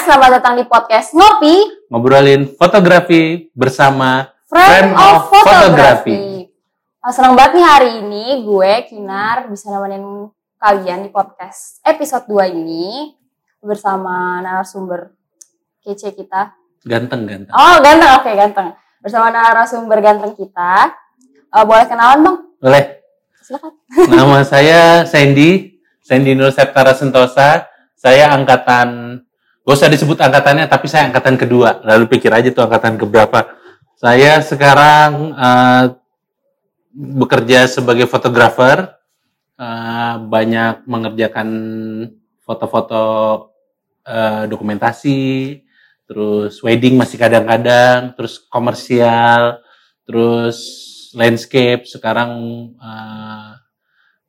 selamat datang di podcast Ngopi ngobrolin fotografi bersama Friend of Photography. Ah, senang banget nih hari ini gue Kinar bisa nemenin kalian di podcast episode 2 ini bersama narasumber kece kita. Ganteng ganteng. Oh, ganteng. Oke, ganteng. Bersama narasumber ganteng kita. Eh, boleh kenalan, Bang? Boleh. Silakan. Nama saya Sandy, Sandy Nur Septara Sentosa. Saya angkatan, gak usah disebut angkatannya, tapi saya angkatan kedua. Lalu pikir aja tuh angkatan keberapa. Saya sekarang eh, bekerja sebagai fotografer, eh, banyak mengerjakan foto-foto eh, dokumentasi, terus wedding masih kadang-kadang, terus komersial, terus landscape. Sekarang eh,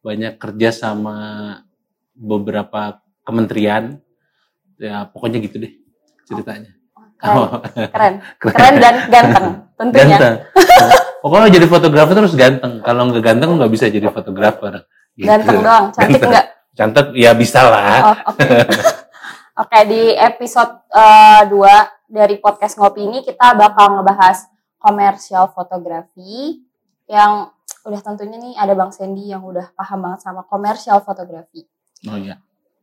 banyak kerja sama beberapa kementerian, ya pokoknya gitu deh ceritanya. Keren, Oh, keren. Keren dan ganteng tentunya. ganteng. Pokoknya jadi fotografer terus ganteng. Kalau nggak ganteng nggak bisa jadi fotografer. Gitu. Ganteng doang, cantik enggak? Cantik ya bisa lah. Oh, oke. Oke, di episode 2 dari podcast Ngopi ini kita bakal ngebahas komersial fotografi yang udah tentunya nih ada Bang Sandy yang udah paham banget sama komersial fotografi. Oh iya.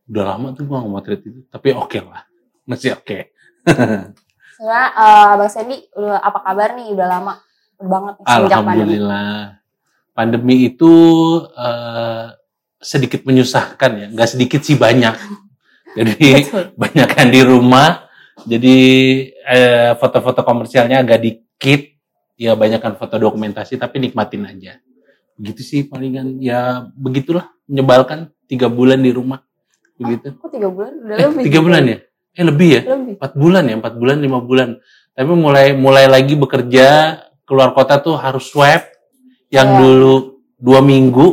Udah lama tuh gua nggak motret itu. Tapi oke lah. Masih oke. Sebenarnya eh, Bang Sandy udah apa kabar nih? Udah lama banget sejak pandemi. Alhamdulillah. Pandemi itu eh, sedikit menyusahkan ya. Nggak sedikit sih banyak. Jadi banyak kan di rumah. Jadi eh, foto-foto komersialnya agak dikit. Ya banyakkan foto dokumentasi tapi nikmatin aja. Begitu sih palingan ya begitulah menyebalkan tiga bulan di rumah. Begitu. Kok tiga bulan? Udah Eh, lebih. tiga bulan ya? Eh lebih ya? Lebih. Empat bulan ya? Empat bulan, lima bulan. Tapi mulai mulai lagi bekerja keluar kota tuh harus swab. Yang Iya. dulu dua minggu,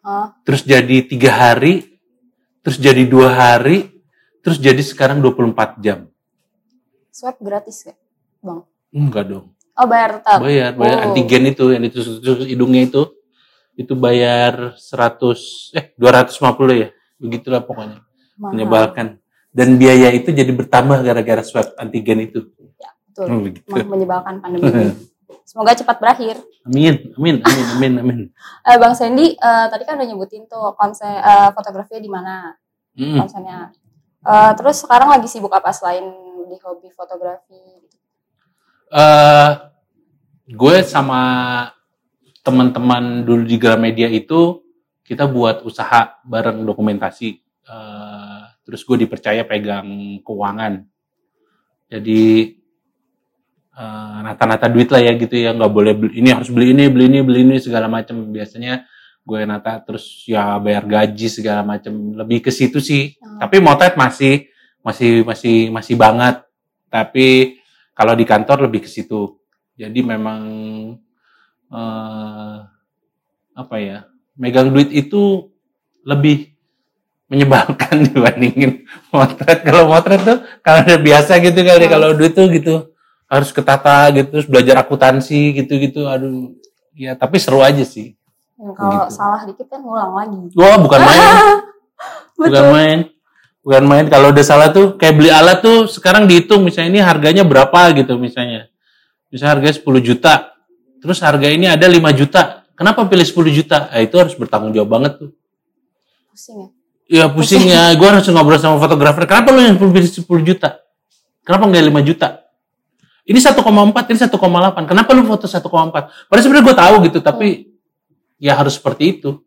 Oh, terus jadi tiga hari, terus jadi dua hari, terus jadi sekarang 24 jam. swab gratis gak? Bang. Enggak dong. Oh, bayar tetap. Bayar, bayar Oh. antigen itu yang ditusuk-tusuk hidungnya itu. Itu bayar 100 eh 250 ya. Begitulah pokoknya. Mahal. Menyebalkan. Dan biaya itu jadi bertambah gara-gara swab antigen itu. Betul. Hmm, begitu. Menyebalkan pandemi ini. Semoga cepat berakhir. Amin, amin, amin, amin, amin. Eh, Bang Sandy, eh, tadi kan udah nyebutin tuh konsen eh, fotografinya di mana Hmm. konsennya. Eh, terus sekarang lagi sibuk apa selain di hobi fotografi? eh gue sama teman-teman dulu di Gramedia itu kita buat usaha bareng dokumentasi. Eh, terus gue dipercaya pegang keuangan. Jadi eh, nata-nata duit lah ya gitu ya nggak boleh beli ini harus beli ini beli ini beli ini segala macam biasanya gue nata terus ya bayar gaji segala macam lebih ke situ sih Oh. tapi motret masih masih masih masih banget tapi kalau di kantor lebih ke situ jadi memang eh, apa ya megang duit itu lebih menyebalkan dibandingin motret. Kalau motret tuh kalau udah biasa gitu kali kalau duit tuh gitu harus ketata gitu terus belajar akuntansi gitu gitu aduh. Ya tapi seru aja sih. Yang kalau Begitu. salah dikit kan ngulang lagi. wah bukan main. Bukan main. Bukan main. Kalau udah salah tuh kayak beli alat tuh sekarang dihitung misalnya ini harganya berapa gitu misalnya. Misalnya harganya 10 juta terus harga ini ada 5 juta kenapa pilih 10 juta? Nah, itu harus bertanggung jawab banget tuh. Pusing ya. ya pusingnya gue harus ngobrol sama fotografer. Kenapa lu yang pilih 10 juta? Kenapa nggak 5 juta? Ini 1,4 ini 1,8 kenapa lu foto 1,4 padahal sebenarnya gue tahu gitu tapi ya harus seperti itu.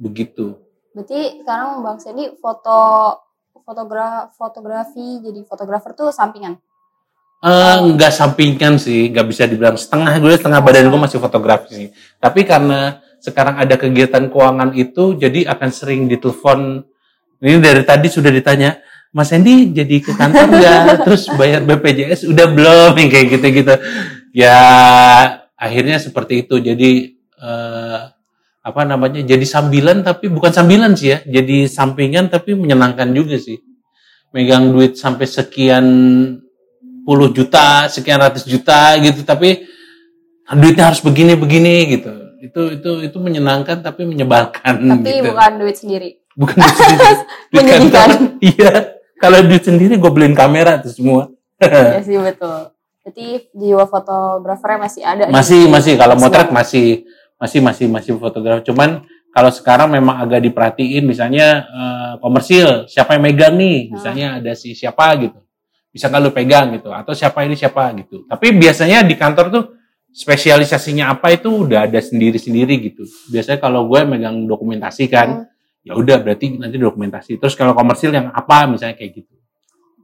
Begitu. Berarti sekarang Bang Sandy foto fotogra fotografi jadi fotografer tuh sampingan. Eh, nggak sampingan sih, nggak bisa dibilang setengah gue setengah badan gue masih fotografi sih. Tapi karena sekarang ada kegiatan keuangan itu, jadi akan sering ditelepon. Ini dari tadi sudah ditanya, Mas Hendy jadi ke kantor nggak? Terus bayar BPJS udah belum? Yang kayak gitu-gitu. Ya akhirnya seperti itu. Jadi eh, apa namanya? Jadi sambilan tapi bukan sambilan sih ya. Jadi sampingan tapi menyenangkan juga sih. Megang duit sampai sekian puluh juta, sekian ratus juta gitu, tapi duitnya harus begini begini gitu. Itu itu itu menyenangkan tapi menyebalkan Tapi gitu. bukan duit sendiri. bukan duit sendiri. Duit Menyedihkan. kantor. Iya. Kalau duit sendiri gue beliin kamera tuh semua. Iya sih betul. Berarti jiwa fotografernya masih ada. gitu. masih masih kalau Masih motret masih masih masih masih fotografer. Cuman kalau sekarang memang agak diperhatiin misalnya eh, komersil siapa yang megang nih misalnya ada si siapa gitu bisa nggak lu pegang gitu atau siapa ini siapa gitu tapi biasanya di kantor tuh spesialisasinya apa itu udah ada sendiri-sendiri gitu biasanya kalau gue megang dokumentasi kan Hmm. ya udah berarti nanti dokumentasi terus kalau komersil yang apa misalnya kayak gitu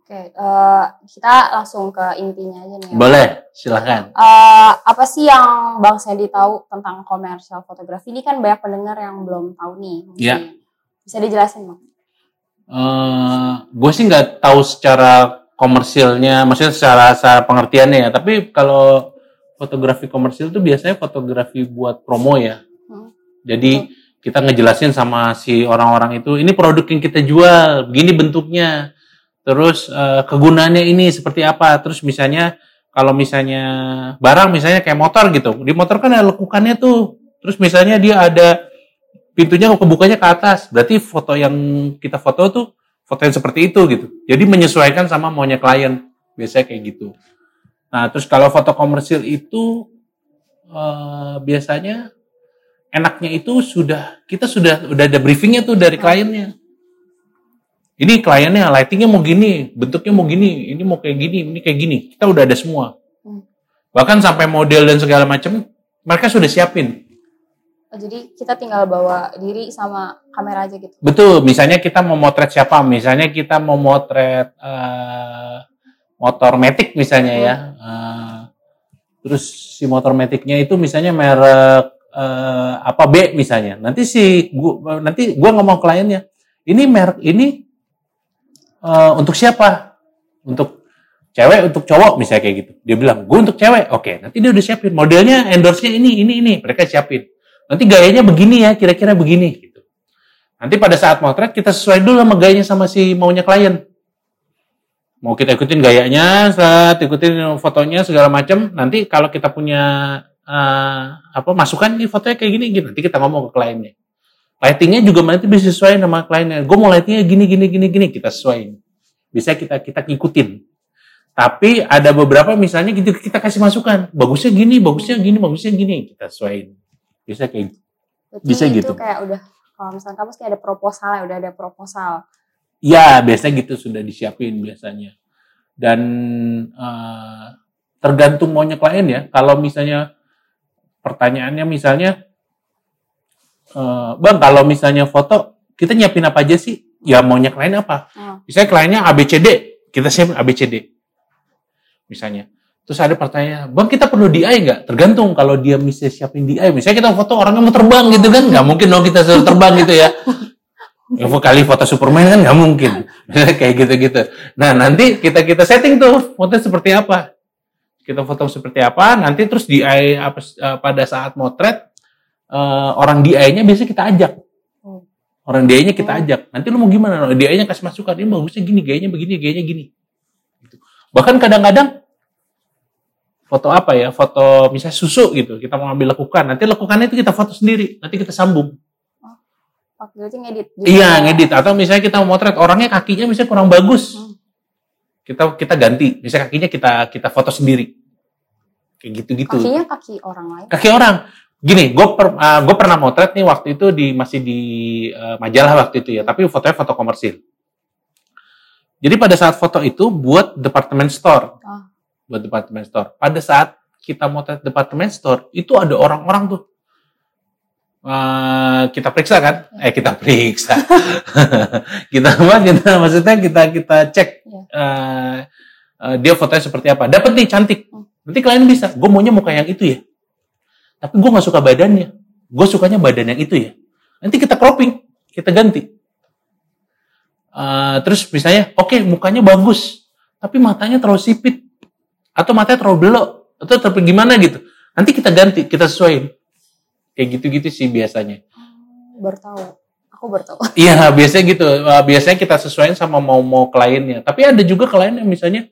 Oke, eh, kita langsung ke intinya aja nih. ya. boleh silahkan Eh, apa sih yang Bang Sandy tahu tentang komersial fotografi? Ini kan banyak pendengar yang belum tahu nih. Iya. Bisa dijelasin Bang? eh gue sih nggak tahu secara komersilnya, maksudnya secara, secara pengertiannya ya. Tapi kalau fotografi komersil itu biasanya fotografi buat promo ya. Hmm. Jadi kita ngejelasin sama si orang-orang itu, ini produk yang kita jual, begini bentuknya. Terus eh, kegunaannya ini seperti apa? Terus misalnya kalau misalnya barang misalnya kayak motor gitu, di motor kan ada lekukannya tuh. Terus misalnya dia ada pintunya kebukanya ke atas, berarti foto yang kita foto tuh foto yang seperti itu gitu. Jadi menyesuaikan sama maunya klien, biasanya kayak gitu. Nah terus kalau foto komersil itu eh, biasanya enaknya itu sudah kita sudah udah ada briefingnya tuh dari kliennya. Ini kliennya lightingnya mau gini, bentuknya mau gini, ini mau kayak gini, ini kayak gini. Kita udah ada semua. Hmm. Bahkan sampai model dan segala macam mereka sudah siapin. Jadi kita tinggal bawa diri sama kamera aja gitu. Betul, misalnya kita mau motret siapa? Misalnya kita mau motret eh, motor Matic misalnya ya. Eh, terus si motor Maticnya itu misalnya merek eh, apa B misalnya. Nanti si gua, nanti gua ngomong kliennya, ini merek ini eh, untuk siapa? Untuk cewek, untuk cowok misalnya kayak gitu. Dia bilang, gue untuk cewek. Oke, nanti dia udah siapin. Modelnya, endorse-nya ini, ini, ini. Mereka siapin. Nanti gayanya begini ya, kira-kira begini. Gitu. Nanti pada saat motret kita sesuai dulu sama gayanya sama si maunya klien. Mau kita ikutin gayanya, saat ikutin fotonya segala macam. Nanti kalau kita punya eh, apa masukan nih fotonya kayak gini, gitu. nanti kita ngomong ke kliennya. Lightingnya juga nanti bisa sesuai sama kliennya. Gue mau lightingnya gini, gini, gini, gini. Kita sesuaiin. Bisa kita kita ngikutin. Tapi ada beberapa misalnya gitu kita kasih masukan. Bagusnya gini, bagusnya gini, bagusnya gini. Kita sesuaiin. Bisa kayak gitu. Berarti Bisa itu gitu. kayak udah kalau misalnya kamu kayak ada proposal ya, udah ada proposal. Ya, biasanya gitu sudah disiapin biasanya. Dan eh, tergantung maunya klien ya. Kalau misalnya pertanyaannya misalnya, eh, bang kalau misalnya foto kita nyiapin apa aja sih? Ya maunya klien apa? Oh, Misalnya kliennya ABCD, kita siapin ABCD. Misalnya. Terus ada pertanyaan, bang kita perlu DI nggak? Tergantung kalau dia bisa siapin DI. Misalnya kita foto orangnya mau terbang gitu kan, nggak mungkin dong kita suruh terbang gitu ya. Ya kali foto Superman kan nggak mungkin. Misalnya kayak gitu-gitu. Nah nanti kita kita setting tuh foto seperti apa. Kita foto seperti apa, nanti terus DI apa, eh, pada saat motret eh, orang DI-nya biasanya kita ajak. Hmm. Orang DI-nya kita ajak. Nanti lu mau gimana? DI-nya kasih masukan, ini bagusnya gini, gayanya begini, gayanya gini. Gitu. Bahkan kadang-kadang foto apa ya? Foto misalnya susu gitu. Kita mau ambil lekukan. Nanti lekukannya itu kita foto sendiri. Nanti kita sambung. oh, berarti ngedit. juga. Iya, ngedit. Atau misalnya kita mau motret orangnya kakinya misalnya kurang bagus. Hmm. Kita kita ganti. Misalnya kakinya kita kita foto sendiri. Kayak gitu-gitu. Kakinya kaki orang lain. Kaki orang. Gini, gue per, uh, gua pernah motret nih waktu itu di masih di uh, majalah waktu itu ya, tapi fotonya foto komersil. Jadi pada saat foto itu buat department store, Oh. Buat department store. Pada saat kita motret department store itu ada orang-orang tuh. Uh, kita periksa kan? Eh kita periksa. kita apa? Kita maksudnya kita kita cek uh, uh, dia fotonya seperti apa. Dapat nih cantik. Hmm. Nanti kalian bisa. Gue maunya muka yang itu ya. Tapi gue nggak suka badannya. Gue sukanya badan yang itu ya. Nanti kita cropping, kita ganti. Uh, terus misalnya, oke mukanya bagus, tapi matanya terlalu sipit, atau matanya terlalu belok, atau tapi gimana gitu. Nanti kita ganti, kita sesuaiin. Kayak gitu-gitu sih biasanya. Oh, Baru tahu. Aku baru tahu. Iya, biasanya gitu. Uh, biasanya kita sesuaiin sama mau-mau kliennya. Tapi ada juga klien yang misalnya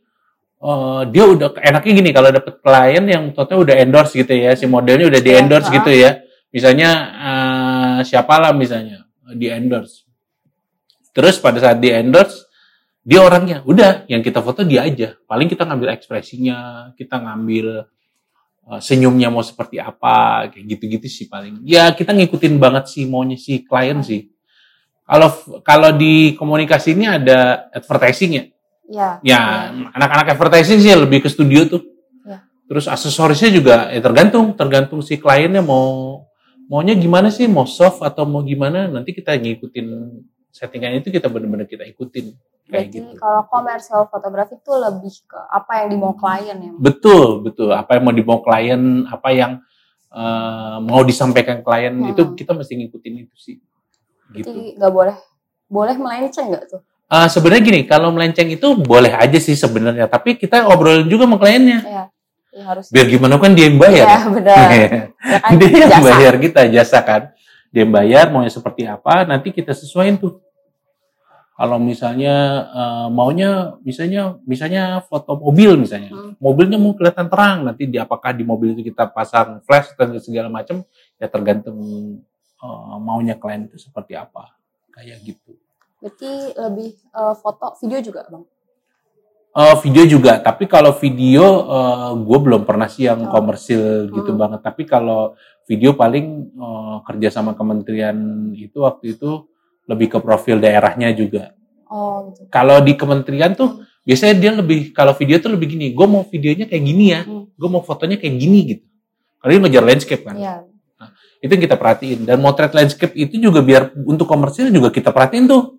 uh, dia udah enaknya gini kalau dapet klien yang totalnya udah endorse gitu ya, si modelnya udah di Iya, endorse ha. gitu ya. Misalnya uh, siapa lah misalnya di endorse. Terus pada saat di endorse dia orangnya udah yang kita foto dia aja. Paling kita ngambil ekspresinya kita ngambil uh, senyumnya mau seperti apa kayak gitu-gitu sih paling. Ya kita ngikutin banget sih maunya si klien sih. Kalau kalau di komunikasi ini ada advertising ya? Ya. ya anak-anak advertising sih lebih ke studio tuh. Ya. terus aksesorisnya juga ya tergantung tergantung si kliennya mau maunya gimana sih mau soft atau mau gimana nanti kita ngikutin settingan itu kita benar-benar kita ikutin kayak Berarti gitu kalau komersial fotografi itu lebih ke apa yang dimau klien ya. betul betul apa yang mau dibawa klien apa yang eh, mau disampaikan klien Hmm. itu kita mesti ngikutin itu sih gitu Jadi nggak boleh boleh melenceng nggak tuh? Eh, sebenarnya gini kalau melenceng itu boleh aja sih sebenarnya tapi kita obrolin juga sama kliennya Ya, ya harus. biar gimana kan dia yang bayar Ya benar. Ya kan dia yang jasa. bayar kita jasa kan dia yang bayar maunya seperti apa nanti kita sesuaiin tuh kalau misalnya eh, maunya misalnya misalnya foto mobil misalnya Hmm. mobilnya mau kelihatan terang nanti di apakah di mobil itu kita pasang flash dan segala macam ya tergantung eh, maunya klien itu seperti apa kayak gitu Berarti lebih eh, foto video juga bang. Eh, video juga, tapi kalau video gue belum pernah sih yang Oh. komersil gitu Hmm. banget. Tapi kalau video paling eh, kerja sama kementerian itu waktu itu lebih ke profil daerahnya juga. Oh gitu. Kalau di kementerian tuh biasanya dia lebih kalau video tuh lebih gini, gue mau videonya kayak gini ya, Hmm. gue mau fotonya kayak gini gitu. Karena dia ngejar landscape kan, Iya. itu yang kita perhatiin. Dan motret landscape itu juga biar untuk komersil juga kita perhatiin tuh.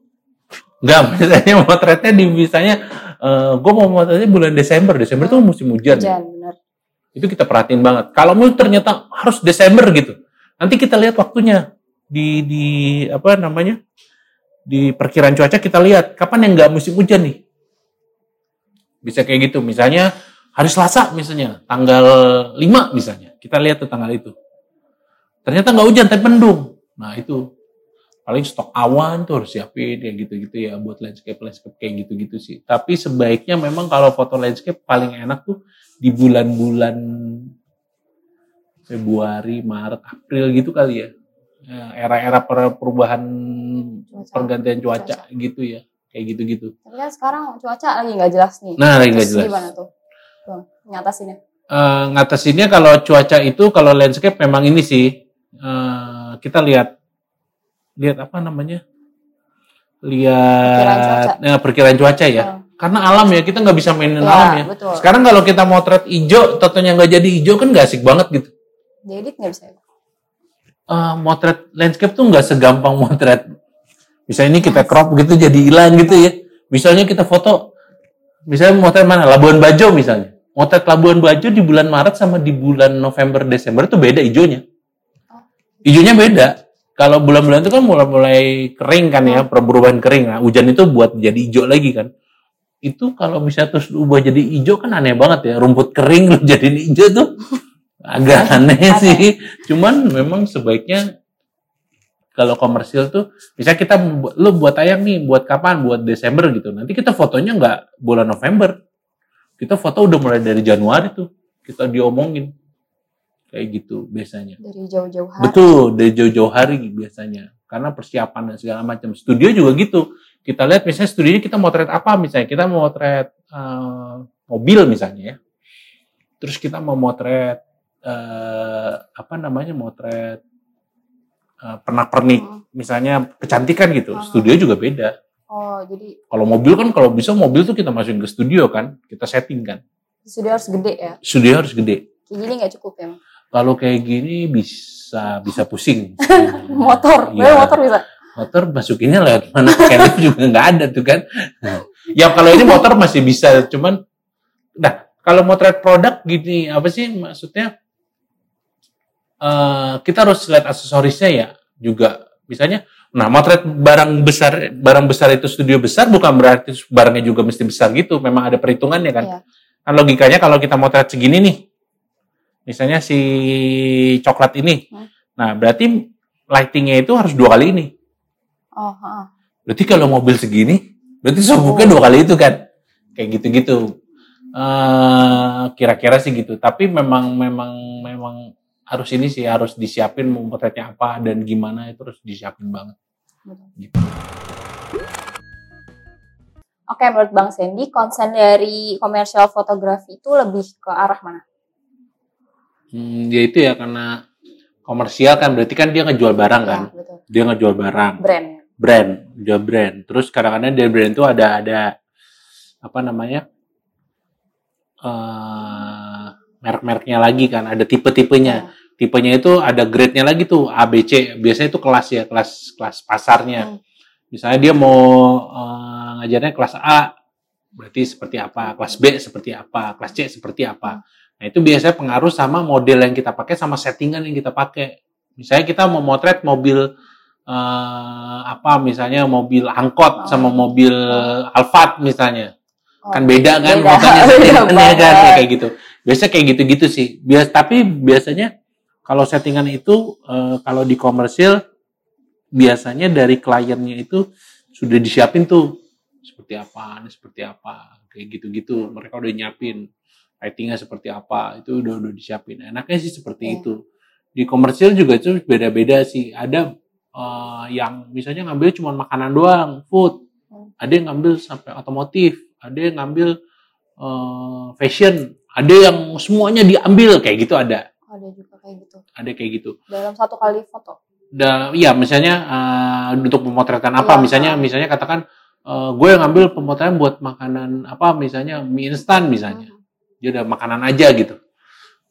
Enggak, misalnya motretnya di misalnya gue mau motretnya bulan Desember, Desember tuh musim hujan. ya. Hujan benar. Itu kita perhatiin banget. Kalau mau ternyata harus Desember gitu, nanti kita lihat waktunya di di apa namanya di perkiraan cuaca kita lihat kapan yang nggak musim hujan nih. Bisa kayak gitu. Misalnya hari Selasa misalnya tanggal 5 misalnya kita lihat tuh tanggal itu. Ternyata nggak hujan tapi mendung. Nah itu paling stok awan tuh harus siapin kayak gitu-gitu ya buat landscape landscape kayak gitu-gitu sih. Tapi sebaiknya memang kalau foto landscape paling enak tuh di bulan-bulan Februari, Maret, April gitu kali ya. Ya, Era-era per- perubahan Cuaca. pergantian cuaca gitu ya. Kayak gitu-gitu. Tapi kan sekarang cuaca lagi nggak jelas nih. Nah, lagi nggak jelas. Gimana tuh? Bang, ngatasinnya. Eh, ngatasinnya kalau cuaca itu kalau landscape memang ini sih eh, kita lihat lihat apa namanya Perkiraan cuaca. lihat eh, perkiraan cuaca ya Oh. karena alam ya kita nggak bisa mainin Ya, alam ya betul. sekarang kalau kita motret hijau totonya nggak jadi hijau kan nggak asik banget gitu Diedit nggak bisa Eh, motret landscape tuh nggak segampang motret. Misalnya ini kita crop gitu jadi hilang gitu ya. Misalnya kita foto misalnya motret mana? Labuan Bajo misalnya. Motret Labuan Bajo di bulan Maret sama di bulan November Desember itu beda hijaunya. Hijaunya beda. Kalau bulan-bulan itu kan mulai-mulai kering kan ya perubahan kering. Nah hujan itu buat jadi hijau lagi kan. Itu kalau misalnya terus ubah jadi hijau kan aneh banget ya. Rumput kering lu jadi hijau tuh agak aneh sih cuman memang sebaiknya kalau komersil tuh bisa kita lu buat tayang nih buat kapan buat Desember gitu nanti kita fotonya nggak bulan November kita foto udah mulai dari Januari tuh kita diomongin kayak gitu biasanya Dari jauh-jauh hari. Betul, dari jauh-jauh hari biasanya. Karena persiapan dan segala macam. Studio juga gitu. Kita lihat misalnya studionya kita motret apa misalnya. Kita mau motret eh, mobil misalnya ya. Terus kita mau motret eh, apa namanya motret eh, pernak-pernik Hmm. misalnya kecantikan gitu. Hmm. Studio juga beda. Oh, jadi Kalau mobil kan kalau bisa mobil tuh kita masukin ke studio kan, kita setting kan. sudah harus gede ya. Studio harus gede. Kayak gini nggak cukup ya? Kalau kayak gini bisa bisa pusing. Motor. Boleh motor bisa. motor masukinnya lewat mana pakai lift juga nggak ada tuh kan ya kalau ini motor masih bisa cuman nah kalau motret produk gini apa sih maksudnya eh kita harus lihat aksesorisnya ya juga misalnya nah motret barang besar barang besar itu studio besar bukan berarti barangnya juga mesti besar gitu memang ada perhitungannya kan Iya. kan logikanya kalau kita motret segini nih misalnya si coklat ini Hmm. nah berarti lightingnya itu harus dua kali ini Oh, heeh. Berarti kalau mobil segini, berarti subwoofnya dua kali itu kan? Kayak gitu-gitu. Eh, kira-kira sih gitu. Tapi memang memang memang harus ini sih harus disiapin mau potretnya apa dan gimana itu harus disiapin banget. Betul. Gitu. Oke, menurut Bang Sandy, konsen dari komersial fotografi itu lebih ke arah mana? Hmm, ya itu ya karena komersial kan berarti kan dia ngejual barang kan. Ya, betul. Dia ngejual barang. Brand. brand, jual brand. Terus kadang-kadang dari brand itu ada ada apa namanya eh merek-mereknya lagi kan, ada tipe-tipenya. Ya. Tipenya itu ada grade-nya lagi tuh A, B, C. Biasanya itu kelas ya, kelas kelas pasarnya. Hmm. Misalnya dia mau eh, ngajarnya kelas A, berarti seperti apa? Kelas B seperti apa? Kelas C seperti apa? Nah itu biasanya pengaruh sama model yang kita pakai, sama settingan yang kita pakai. Misalnya kita mau motret mobil eh, apa? Misalnya mobil angkot sama Oh. mobil Alphard misalnya Oh, kan beda kan beda. Beda settingannya kan ya kayak gitu biasa kayak gitu-gitu sih bias tapi biasanya kalau settingan itu eh, kalau di komersil biasanya dari kliennya itu sudah disiapin tuh. Seperti apa ini seperti apa kayak gitu-gitu. Mereka udah nyiapin lightingnya seperti apa itu udah udah disiapin. Enaknya sih seperti Iya. itu. Di komersil juga itu beda-beda sih. Ada eh, yang misalnya ngambil cuma makanan doang food. Hmm. ada yang ngambil sampai otomotif ada yang ngambil eh, fashion. Ada yang semuanya diambil kayak gitu ada. Ada juga kayak gitu. ada kayak gitu Dalam satu kali foto. da, iya misalnya eh, untuk pemotretan apa Iya. misalnya misalnya katakan eh, gue yang ngambil pemotretan buat makanan apa misalnya mie instan misalnya Hmm. dia ada makanan aja gitu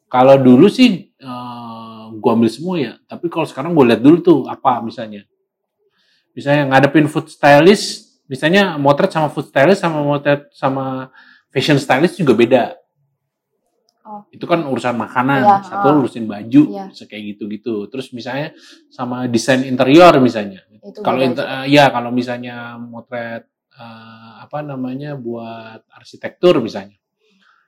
kalau dulu sih eh, gue ambil semua ya tapi kalau sekarang gue lihat dulu tuh apa misalnya misalnya ngadepin food stylist misalnya motret sama food stylist sama motret sama fashion stylist juga beda. Itu kan urusan makanan Iya, satu oh. urusin baju bisa kayak gitu-gitu. Terus misalnya sama desain interior misalnya. Kalau inter- eh, ya kalau misalnya motret eh, apa namanya buat arsitektur misalnya.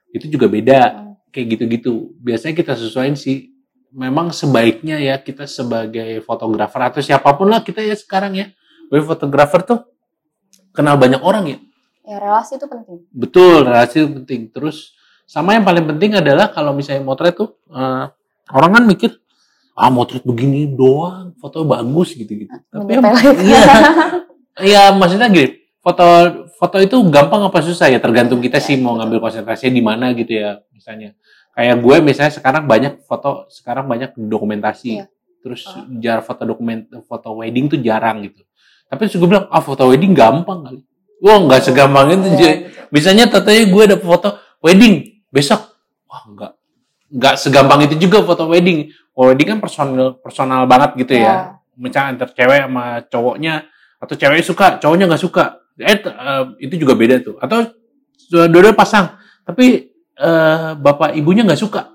Itu juga beda Hmm. kayak gitu-gitu. Biasanya kita sesuaiin sih. Memang sebaiknya ya kita sebagai fotografer atau siapa pun lah kita ya sekarang ya. Sebagai fotografer tuh kenal banyak orang ya. Ya relasi itu penting. betul relasi itu penting. Terus sama yang paling penting adalah kalau misalnya motret tuh eh, orang kan mikir ah motret begini doang foto bagus gitu gitu tapi pelet. iya iya maksudnya gini foto foto itu gampang apa susah ya tergantung kita sih mau ngambil konsentrasinya di mana gitu ya misalnya kayak gue misalnya sekarang banyak foto sekarang banyak dokumentasi Iya. terus Ah. jar foto dokumen foto wedding tuh jarang gitu tapi terus gue bilang ah foto wedding gampang kali wah nggak segampang itu Iya, Jay. gitu. misalnya tatanya gue ada foto wedding besok? Wah nggak nggak segampang itu juga foto wedding. Kalau wedding kan personal personal banget gitu ya. Ya. misalnya antar cewek sama cowoknya atau cewek suka cowoknya nggak suka. Eh eh, itu juga beda tuh. Atau dua-dua pasang tapi eh, bapak ibunya nggak suka.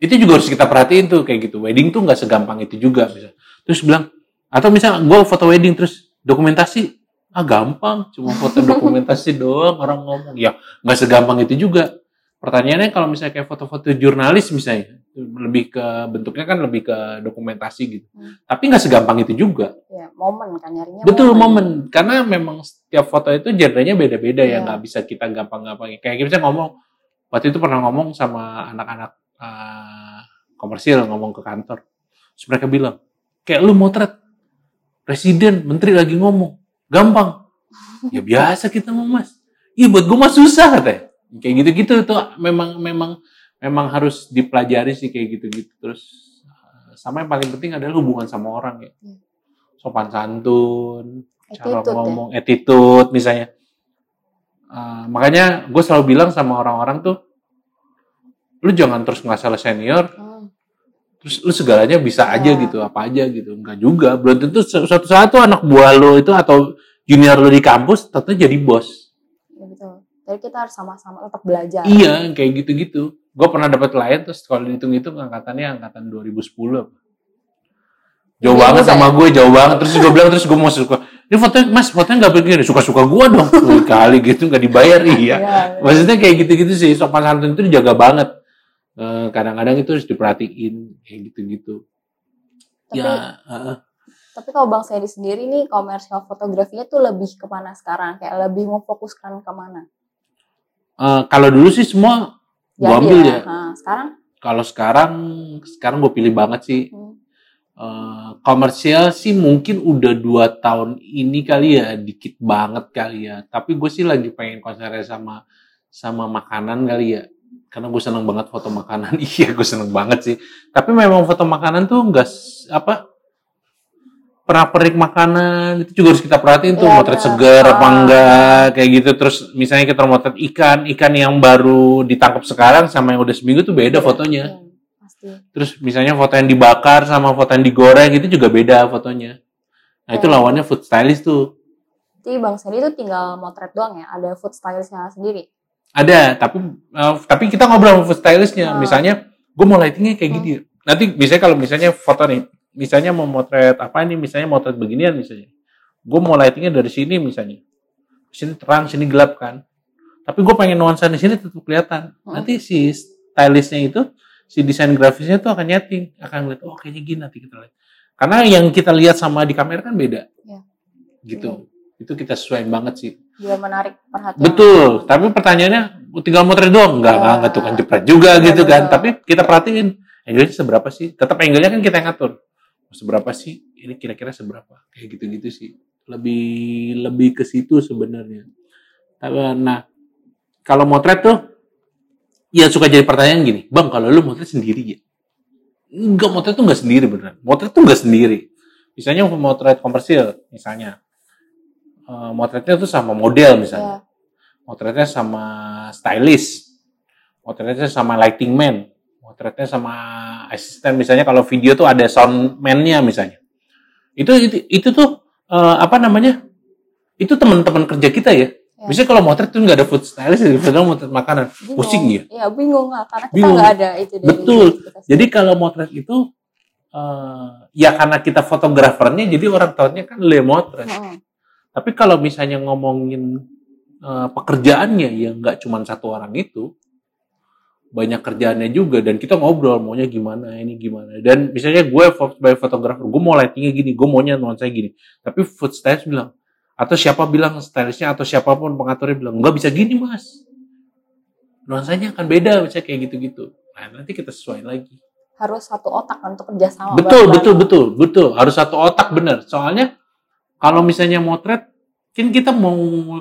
Itu juga harus kita perhatiin tuh kayak gitu. Wedding tuh nggak segampang itu juga bisa terus bilang atau misalnya gue foto wedding terus dokumentasi ah gampang cuma foto dokumentasi doang orang ngomong. Ya nggak segampang itu juga. Pertanyaannya kalau misalnya kayak foto-foto jurnalis misalnya lebih ke bentuknya kan lebih ke dokumentasi gitu. Hmm. tapi nggak segampang itu juga. Ya, momen kan nyarinya. betul momen. karena memang setiap foto itu genrenya beda-beda ya Iya. nggak bisa kita gampang-gampang kayak kita ngomong waktu itu pernah ngomong sama anak-anak eh, komersil ngomong ke kantor. Terus mereka bilang kayak lu motret presiden menteri lagi ngomong gampang ya biasa kita mau mas iya buat gue mah susah katanya kayak gitu-gitu tuh memang memang memang harus dipelajari sih kayak gitu-gitu terus eh, sama yang paling penting adalah hubungan sama orang ya Hmm. sopan santun cara ya. ngomong attitude misalnya Eh, makanya gue selalu bilang sama orang-orang tuh lu jangan terus ngerasa lu senior Hmm. Terus lu segalanya bisa aja Ya. gitu apa aja gitu. Enggak juga. Belum tentu su- suatu saat tuh anak buah lo itu atau junior lo di kampus tentu jadi bos. Ya, betul. Jadi kita harus sama-sama tetap belajar. iya kayak gitu-gitu. Gue pernah dapat klien terus kalau dihitung-hitung angkatannya angkatan 2010 apa. jauh Iya banget sama ya. gue jauh banget. Terus gue bilang terus gue mau suka. Ini fotonya mas fotonya nggak begini. Suka-suka gue dong. Kali gitu nggak dibayar. Iya Iya, maksudnya kayak gitu-gitu sih. Sopan santun itu dijaga banget kadang-kadang itu harus diperhatiin kayak gitu-gitu Tapi, ya heeh. tapi kalau Bang Sandy sendiri nih komersial fotografinya tuh lebih ke mana sekarang? Kayak lebih memfokuskan ke mana? Eh, kalau dulu sih semua gua Jadi ambil ya. Nah, sekarang Kalau sekarang, sekarang gue pilih banget sih hmm, eh, komersial sih mungkin udah dua tahun ini kali ya, dikit banget kali ya. Tapi gue sih lagi pengen konsernya sama sama makanan kali ya. Karena gue seneng banget foto makanan. iya, gue seneng banget sih. Tapi memang foto makanan tuh enggak apa pernah perik makanan itu juga harus kita perhatiin tuh Iya, motret benar. segar apa enggak kayak gitu terus misalnya kita motret ikan ikan yang baru ditangkap sekarang sama yang udah seminggu tuh beda fotonya Iya, pasti. Terus misalnya foto yang dibakar sama foto yang digoreng itu juga beda fotonya. Nah itu Oh. lawannya food stylist tuh. Jadi Bang Seri itu tinggal motret doang ya, ada food stylistnya sendiri. Ada, tapi eh, tapi kita ngobrol sama food stylistnya. Oh. Misalnya, gue mau lightingnya kayak gini. Nanti misalnya kalau misalnya foto nih, misalnya mau motret apa nih, misalnya motret beginian misalnya. Gue mau lightingnya dari sini misalnya. Sini terang, sini gelap kan. Tapi gue pengen nuansa di sini tetap kelihatan. Hmm. Nanti si stylistnya itu, si desain grafisnya tuh akan nyeting, akan lihat, oh kayaknya gini nanti kita lihat. Karena yang kita lihat sama di kamera kan beda. Iya. Gitu. Itu kita sesuaiin banget sih. Biar menarik perhatian. Betul, tapi pertanyaannya tinggal motret doang, enggak Ya. enggak enggak tukang jepret juga Betul, gitu kan. betul. Tapi kita perhatiin angle-nya seberapa sih? Tetap angle-nya kan kita yang ngatur. Seberapa sih? Ini kira-kira seberapa? Kayak gitu-gitu sih. Lebih lebih ke situ sebenarnya. Tapi, Nah, kalau motret tuh ya suka jadi pertanyaan gini, "Bang, kalau lu motret sendiri ya?" Enggak, motret tuh enggak sendiri beneran. Motret tuh enggak sendiri. Misalnya motret komersil, misalnya. Eh, motretnya tuh sama model misalnya Ya. motretnya sama stylist, motretnya sama lighting man, motretnya sama asisten misalnya kalau video tuh ada sound man-nya misalnya. Itu itu, itu tuh eh, apa namanya? Itu teman-teman kerja kita ya. Ya. Misalnya kalau motret tuh nggak ada food stylist, padahal motret makanan, Bingung. pusing ya. Iya, bingung lah karena kita nggak ada itu dari Betul. Jadi kalau motret itu eh, ya karena kita fotografernya, jadi orang tahunya kan le motret. Mm-mm. Tapi kalau misalnya ngomongin eh, pekerjaannya ya nggak cuma satu orang itu, banyak kerjaannya juga dan kita ngobrol maunya gimana ini gimana. Dan misalnya gue sebagai fotografer gue mau lightingnya gini gue maunya nuansa gini. Tapi food stylist bilang atau siapa bilang stylistnya atau siapa pun pengaturnya bilang nggak bisa gini mas. Nuansanya akan beda misalnya kayak gitu-gitu. Nah nanti kita sesuaiin lagi. Harus satu otak untuk kerjasama. betul betul betul betul. Harus satu otak bener. Soalnya kalau misalnya motret kan kita mau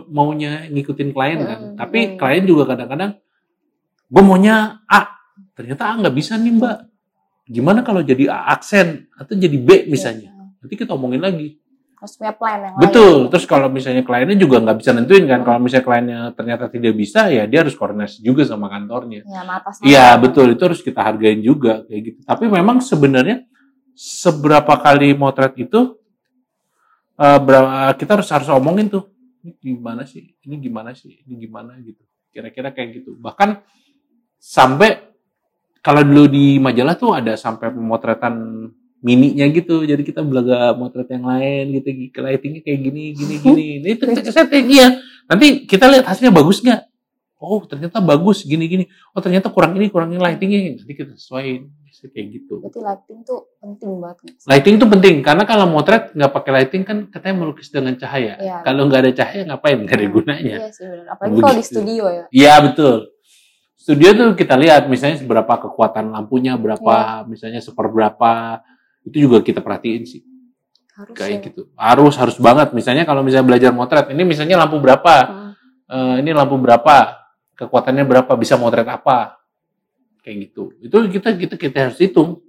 maunya ngikutin klien kan Hmm, tapi hmm. klien juga kadang-kadang gue maunya A ternyata A nggak bisa nih mbak gimana kalau jadi A aksen atau jadi B misalnya Iya. nanti kita omongin lagi Harus punya plan yang betul lain. terus kalau misalnya kliennya juga nggak bisa nentuin kan kalau misalnya kliennya ternyata tidak bisa ya dia harus koordinasi juga sama kantornya Ya. Iya betul itu harus kita hargain juga kayak gitu. Tapi memang sebenarnya seberapa kali motret itu berapa- kita harus harus omongin tuh ini gimana sih, ini gimana sih, ini gimana gitu. Kira-kira kayak gitu. Bahkan sampai kalau dulu di majalah tuh ada sampai pemotretan mininya gitu. Jadi kita belaga motret yang lain gitu, lightingnya kayak gini, gini, gini. Ini itu kita setting iya. Nanti kita lihat hasilnya bagus nggak? Oh ternyata bagus gini gini. Oh ternyata kurang ini kurang ini lightingnya. Nanti kita sesuaiin kayak gitu. Berarti lighting tuh penting banget. Lighting itu penting karena kalau motret nggak pakai lighting kan katanya melukis dengan cahaya. Iya. Kalau nggak ada cahaya ngapain? Nggak ada gunanya. Iya sih benar. Apalagi kalau di studio ya. Iya betul. Studio tuh kita lihat misalnya seberapa kekuatan lampunya, berapa Iya. misalnya seperberapa itu juga kita perhatiin sih Harus kayak ya. gitu. Harus harus banget. Misalnya kalau misalnya belajar motret, ini misalnya lampu berapa, Hmm. Eh, ini lampu berapa, kekuatannya berapa, bisa motret apa, kayak gitu. Itu kita kita kita harus hitung.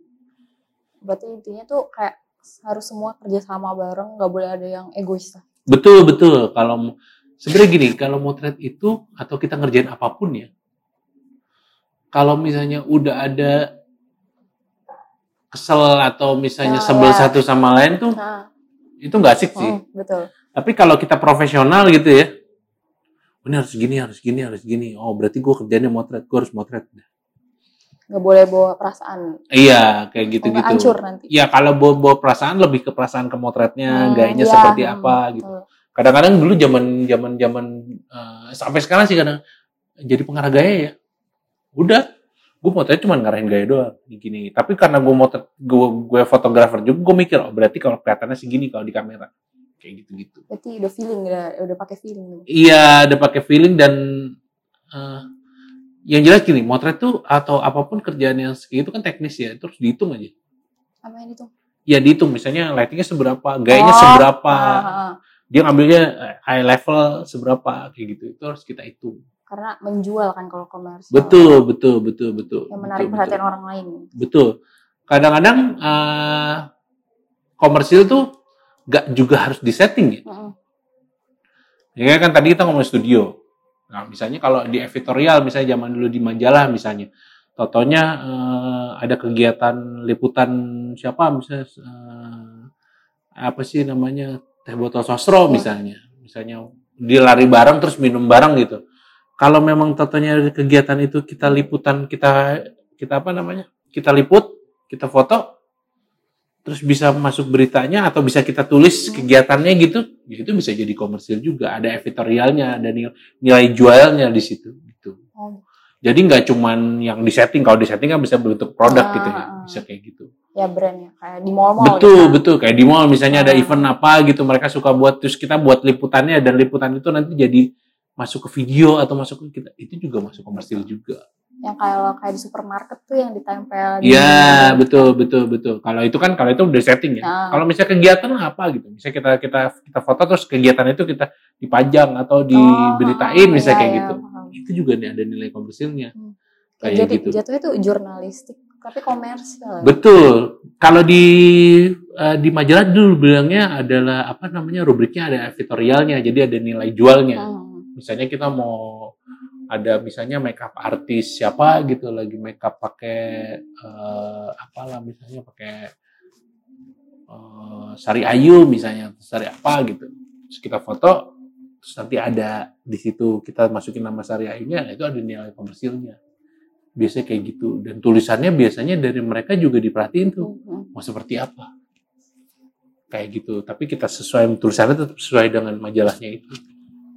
Berarti intinya tuh kayak harus semua kerjasama bareng, nggak boleh ada yang egois. Betul betul. Kalau sebenarnya gini, kalau motret itu atau kita ngerjain apa pun ya, kalau misalnya udah ada kesel atau misalnya Ya, sebel ya. satu sama lain tuh Nah, itu nggak asik sih. mm, betul. Tapi kalau kita profesional gitu ya, "Oh, ini harus gini, harus gini, harus gini. Oh berarti gue kerjanya motret, gue harus motret. Nggak boleh bawa perasaan. Iya kayak gitu-gitu. nggak hancur nanti. Ya kalau bawa, bawa perasaan lebih ke perasaan ke motretnya, Hmm, gayanya iya, seperti hmm, apa gitu. Kadang-kadang dulu zaman zaman zaman eh, sampai sekarang sih kadang jadi pengarah gaya ya. Udah, gue motret cuma ngarahin gaya doang gini. Tapi karena gue motret gue gue fotografer juga, gue mikir oh berarti kalau kelihatannya segini kalau di kamera kayak gitu-gitu. Berarti udah feeling, udah, udah pakai feeling. Iya, ada pakai feeling dan eh, yang jelas gini, motret tuh atau apa pun kerjaan yang segitu kan teknis ya, terus dihitung aja. Apa yang itu? ya dihitung misalnya lightingnya seberapa, gayanya Oh, seberapa, ah, ah. dia ngambilnya eh, high level seberapa kayak gitu. Itu harus kita hitung. karena menjual kan kalau komersial. Betul, betul, betul, betul. Yang menarik betul, perhatian betul. orang lain. Betul. Kadang-kadang eh, komersil tuh gak juga harus disetting ya. Mm-mm. Ya kan tadi kita ngomong studio. Nah, misalnya kalau di editorial misalnya zaman dulu di majalah misalnya. Totonya eh, ada kegiatan liputan siapa misalnya eh, apa sih namanya teh botol sosro Ya. misalnya. Misalnya di lari bareng terus minum bareng gitu. Kalau memang totonya kegiatan itu kita liputan kita kita apa namanya? Kita liput, kita foto terus bisa masuk beritanya atau bisa kita tulis Hmm. kegiatannya gitu, ya itu bisa jadi komersil juga. Ada editorialnya, ada nilai, nilai jualnya di situ gitu. Oh, Jadi nggak cuman yang disetting, kalau disetting kan bisa bentuk produk Ah, gitu ya, ah. bisa kayak gitu. ya brand ya kayak di mall-mall. betul, gitu. betul. Kayak di mall misalnya ada Ah. event apa gitu, mereka suka buat terus kita buat liputannya dan liputan itu nanti jadi masuk ke video atau masuk ke kita, itu juga masuk komersil juga. Yang kalau kayak di supermarket tuh yang ditempel. di- Iya, betul, betul, betul. Kalau itu kan, kalau itu udah setting ya. Ah. Kalau misalnya kegiatan apa gitu, misalnya kita kita kita foto terus kegiatan itu kita dipajang atau diberitain Oh, misalnya iya, kayak iya, gitu, paham. itu juga nih ada nilai komersilnya. Hmm. Kayak Jadi gitu. jatuhnya tuh jurnalistik tapi komersial. Betul. Kalau di eh, di majalah dulu bilangnya adalah apa namanya rubriknya ada editorialnya, jadi ada nilai jualnya. Hmm. Misalnya kita mau ada misalnya makeup artis siapa gitu lagi makeup pakai eh, apalah misalnya pakai eh, Sari Ayu misalnya Sari apa gitu. Terus kita foto terus nanti ada di situ kita masukin nama Sari Ayunya itu ada nilai komersilnya. Biasanya kayak gitu. Dan tulisannya biasanya dari mereka juga diperhatiin tuh Hmm. mau seperti apa. Kayak gitu. Tapi kita sesuai tulisannya tetap sesuai dengan majalahnya itu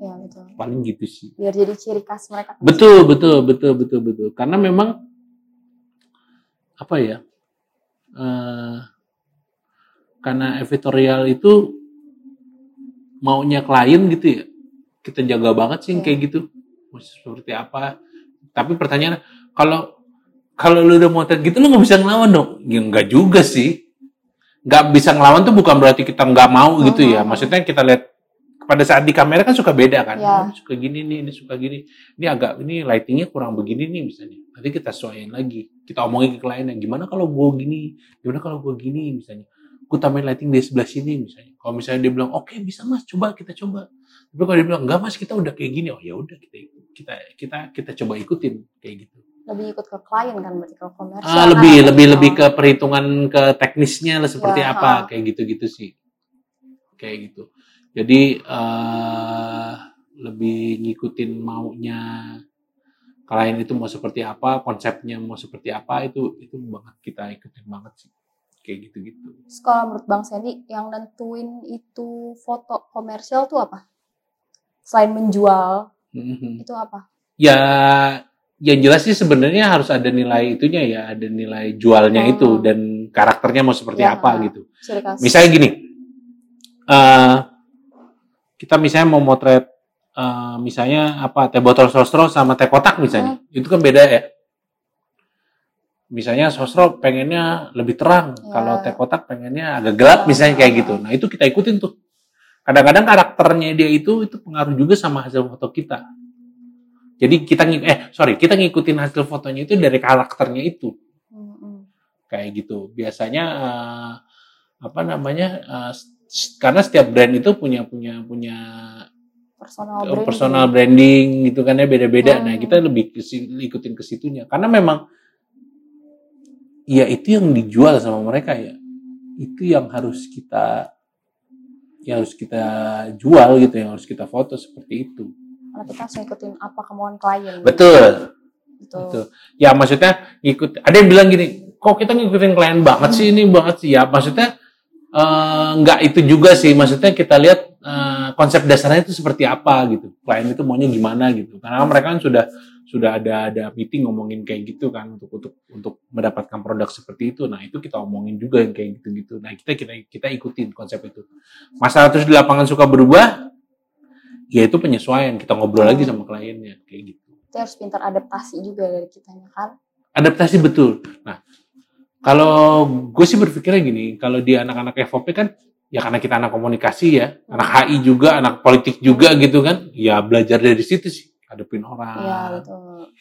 Ya betul. paling gitu sih Biar jadi ciri khas mereka. Betul, betul, betul, betul, betul. Karena memang apa ya? eh, karena editorial itu maunya klien gitu ya. Kita jaga banget sih Iya. kayak gitu. Seperti apa? Tapi pertanyaan kalau kalau lu udah mau gitu lu nggak bisa ngelawan dong? Ya enggak juga sih. Nggak bisa ngelawan tuh bukan berarti kita nggak mau gitu ya. Maksudnya kita lihat pada saat di kamera kan suka beda kan. Ya. Ini suka gini nih, ini suka gini. Ini agak ini lightingnya kurang begini nih misalnya. Nanti kita sesuaiin lagi. Kita omongin ke kliennya gimana kalau gue gini, gimana kalau gue gini misalnya. Gue tambahin lighting di sebelah sini misalnya. Kalau misalnya dia bilang oke bisa mas, coba kita coba. Tapi kalau dia bilang enggak mas kita udah kayak gini, oh ya udah kita kita kita kita coba ikutin kayak gitu. Lebih ikut ke klien kan berarti kalau komersial. Ah, kan lebih ada lebih gitu. lebih ke perhitungan ke teknisnya lah seperti Ya, apa ha. kayak gitu-gitu sih kayak gitu jadi eh lebih ngikutin maunya klien itu mau seperti apa konsepnya mau seperti apa itu itu banget kita ikutin banget sih kayak gitu-gitu kalau menurut Bang Sandy yang nentuin itu foto komersial tuh apa? Selain menjual Mhm. itu apa? ya yang jelas sih sebenarnya harus ada nilai itunya ya ada nilai jualnya Oh. itu dan karakternya mau seperti Ya, apa gitu misalnya gini eh kita misalnya mau motret eh, misalnya apa teh botol sosro sama teh kotak misalnya itu kan beda ya misalnya sosro pengennya lebih terang Ya. kalau teh kotak pengennya agak gelap Oh, misalnya kayak gitu nah itu kita ikutin tuh kadang-kadang karakternya dia itu itu pengaruh juga sama hasil foto kita jadi kita eh sorry kita ngikutin hasil fotonya itu dari karakternya itu Hmm, hmm. kayak gitu. Biasanya eh, apa namanya? s- karena setiap brand itu punya punya punya Personal eh, branding. personal branding gitu kan ya beda-beda. Nah, Hmm. kita lebih ikutin ke situnya karena memang ya itu yang dijual sama mereka ya. Itu yang harus kita yang harus kita jual gitu, yang harus kita foto seperti itu. Karena kita harus ngikutin apa kemauan klien. Betul. Gitu. Betul. Ya maksudnya ngikut. Ada yang bilang gini, kok kita ngikutin klien banget sih ini banget sih ya. Maksudnya eh, nggak itu juga sih. Maksudnya kita lihat eh, konsep dasarnya itu seperti apa gitu. Klien itu maunya gimana gitu. Karena mereka kan sudah sudah ada ada meeting ngomongin kayak gitu kan untuk untuk untuk mendapatkan produk seperti itu. Nah itu kita omongin juga yang kayak gitu-gitu. Nah kita kita kita ikutin konsep itu. Masalah terus di lapangan suka berubah, ya itu penyesuaian. Kita ngobrol lagi sama kliennya kayak gitu. Kita harus pintar adaptasi juga dari kitanya kan. adaptasi betul. Nah, Kalau gue sih berpikirnya gini, kalau di anak-anak FOP kan ya karena kita anak komunikasi ya, anak HI juga, anak politik juga gitu kan, ya belajar dari situ sih, hadapin orang. Iya betul.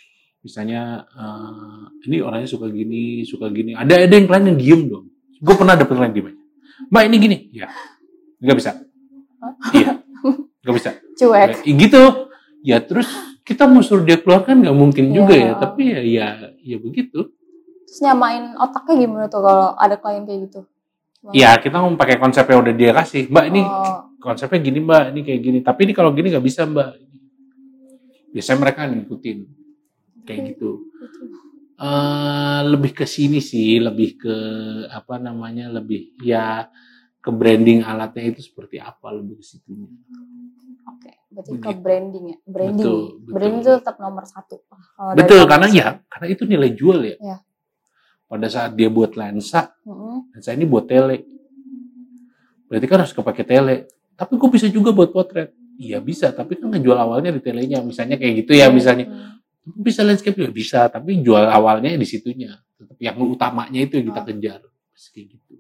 Misalnya eh, ini orangnya suka gini, suka gini. Ada ada yang klien yang diem dong. Gue pernah dapet klien diem. Mbak ini gini, ya nggak bisa. Iya, nggak bisa. Cuek. Ya, gitu. Ya terus kita mau suruh dia keluar kan nggak mungkin juga Iya. ya. Tapi ya ya ya begitu. Terus nyamain otaknya gimana tuh kalau ada klien kayak gitu? Gimana? Ya kita mau pakai konsep yang udah dia kasih. Mbak ini Oh, konsepnya gini mbak, ini kayak gini. Tapi ini kalau gini nggak bisa mbak. Biasanya mereka ngikutin kayak gitu. gitu. eh lebih ke sini sih, lebih ke apa namanya, lebih ya ke branding alatnya itu seperti apa lebih ke situnya. Oke, berarti ke Begitu. branding ya. Branding. Betul, betul. Branding itu tetap nomor satu. Kalau dari Betul, karena ya, karena itu nilai jual ya. Iya. Pada saat dia buat lensa, Mm-mm. lensa ini buat tele. Berarti kan harus kepake tele. Tapi gue bisa juga buat potret. Iya bisa, tapi kan ngejual awalnya di telenya. Misalnya kayak gitu ya, misalnya. Hmm. Bisa landscape juga bisa, tapi jual awalnya di situnya. Tetap yang utamanya itu yang kita Oh. kejar. Kayak gitu.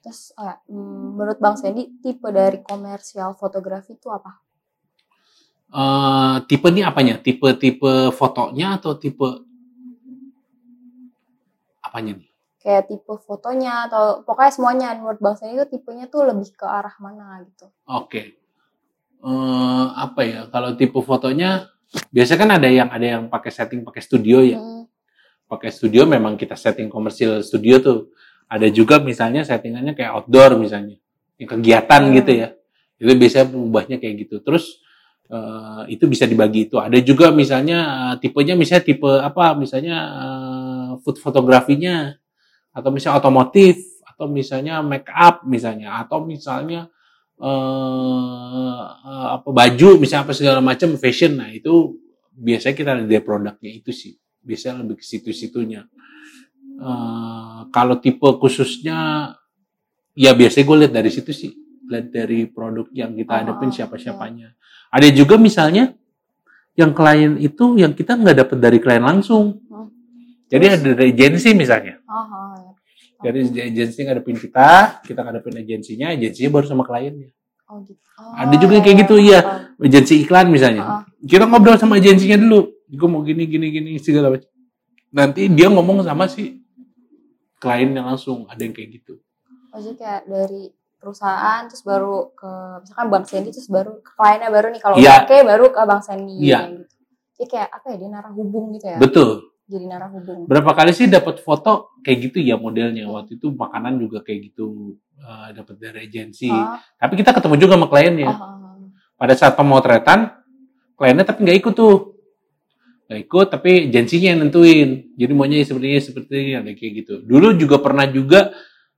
Terus hmm, menurut Bang Sandy tipe dari komersial fotografi itu apa? eh tipe ini apanya? Tipe-tipe fotonya atau tipe apanya nih? Kayak tipe fotonya atau pokoknya semuanya menurut Bang Sandy itu tipenya tuh lebih ke arah mana gitu. Oke. Eh apa ya? Kalau tipe fotonya biasa kan ada yang ada yang pakai setting pakai studio ya. Mm, Pakai studio memang kita setting komersil studio tuh. Ada juga misalnya settingannya kayak outdoor misalnya. Yang kegiatan Hmm. gitu ya. Itu biasanya mengubahnya kayak gitu. Terus eh, itu bisa dibagi itu. Ada juga misalnya eh, tipenya misalnya tipe apa? Misalnya eh, food fotografinya atau misalnya otomotif atau misalnya make up misalnya atau misalnya eh eh, apa baju misalnya apa segala macam fashion. Nah itu biasanya kita lihat dari produknya itu sih. Biasanya lebih ke situ-situnya. Eh, kalau tipe khususnya ya biasanya gue lihat dari situ sih. Lihat dari produk yang kita Oh, hadapin siapa-siapanya. Ada juga misalnya yang klien itu yang kita nggak dapet dari klien langsung. Hmm. Jadi ada dari agensi misalnya Oh, oh, ya. dari agensi ngadepin kita kita ngadepin agensinya agensinya baru sama kliennya Oh, gitu. Oh, Ada juga yang kayak gitu, iya. agensi iklan misalnya. Oh, Kita ngobrol sama agensinya dulu. Gue mau gini gini gini segala macam. Nanti dia ngomong sama si kliennya langsung. Ada yang kayak gitu. oh, jadi kayak dari perusahaan terus baru ke misalkan Bang Sandy terus baru ke kliennya baru nih kalau Iya. oke baru ke Bang Sandy Iya. gitu. Jadi kayak apa ya dia narah hubung gitu ya. Betul. Jadi narah hubung. Berapa kali sih dapat foto kayak gitu ya modelnya. Waktu itu makanan juga kayak gitu eh, dapat dari agensi. Oh, Tapi kita ketemu juga sama kliennya. oh. Pada saat pemotretan kliennya tapi nggak ikut tuh. Nggak ikut tapi agensinya yang nentuin. Jadi maunya seperti ini seperti ini ada kayak gitu. Dulu juga pernah juga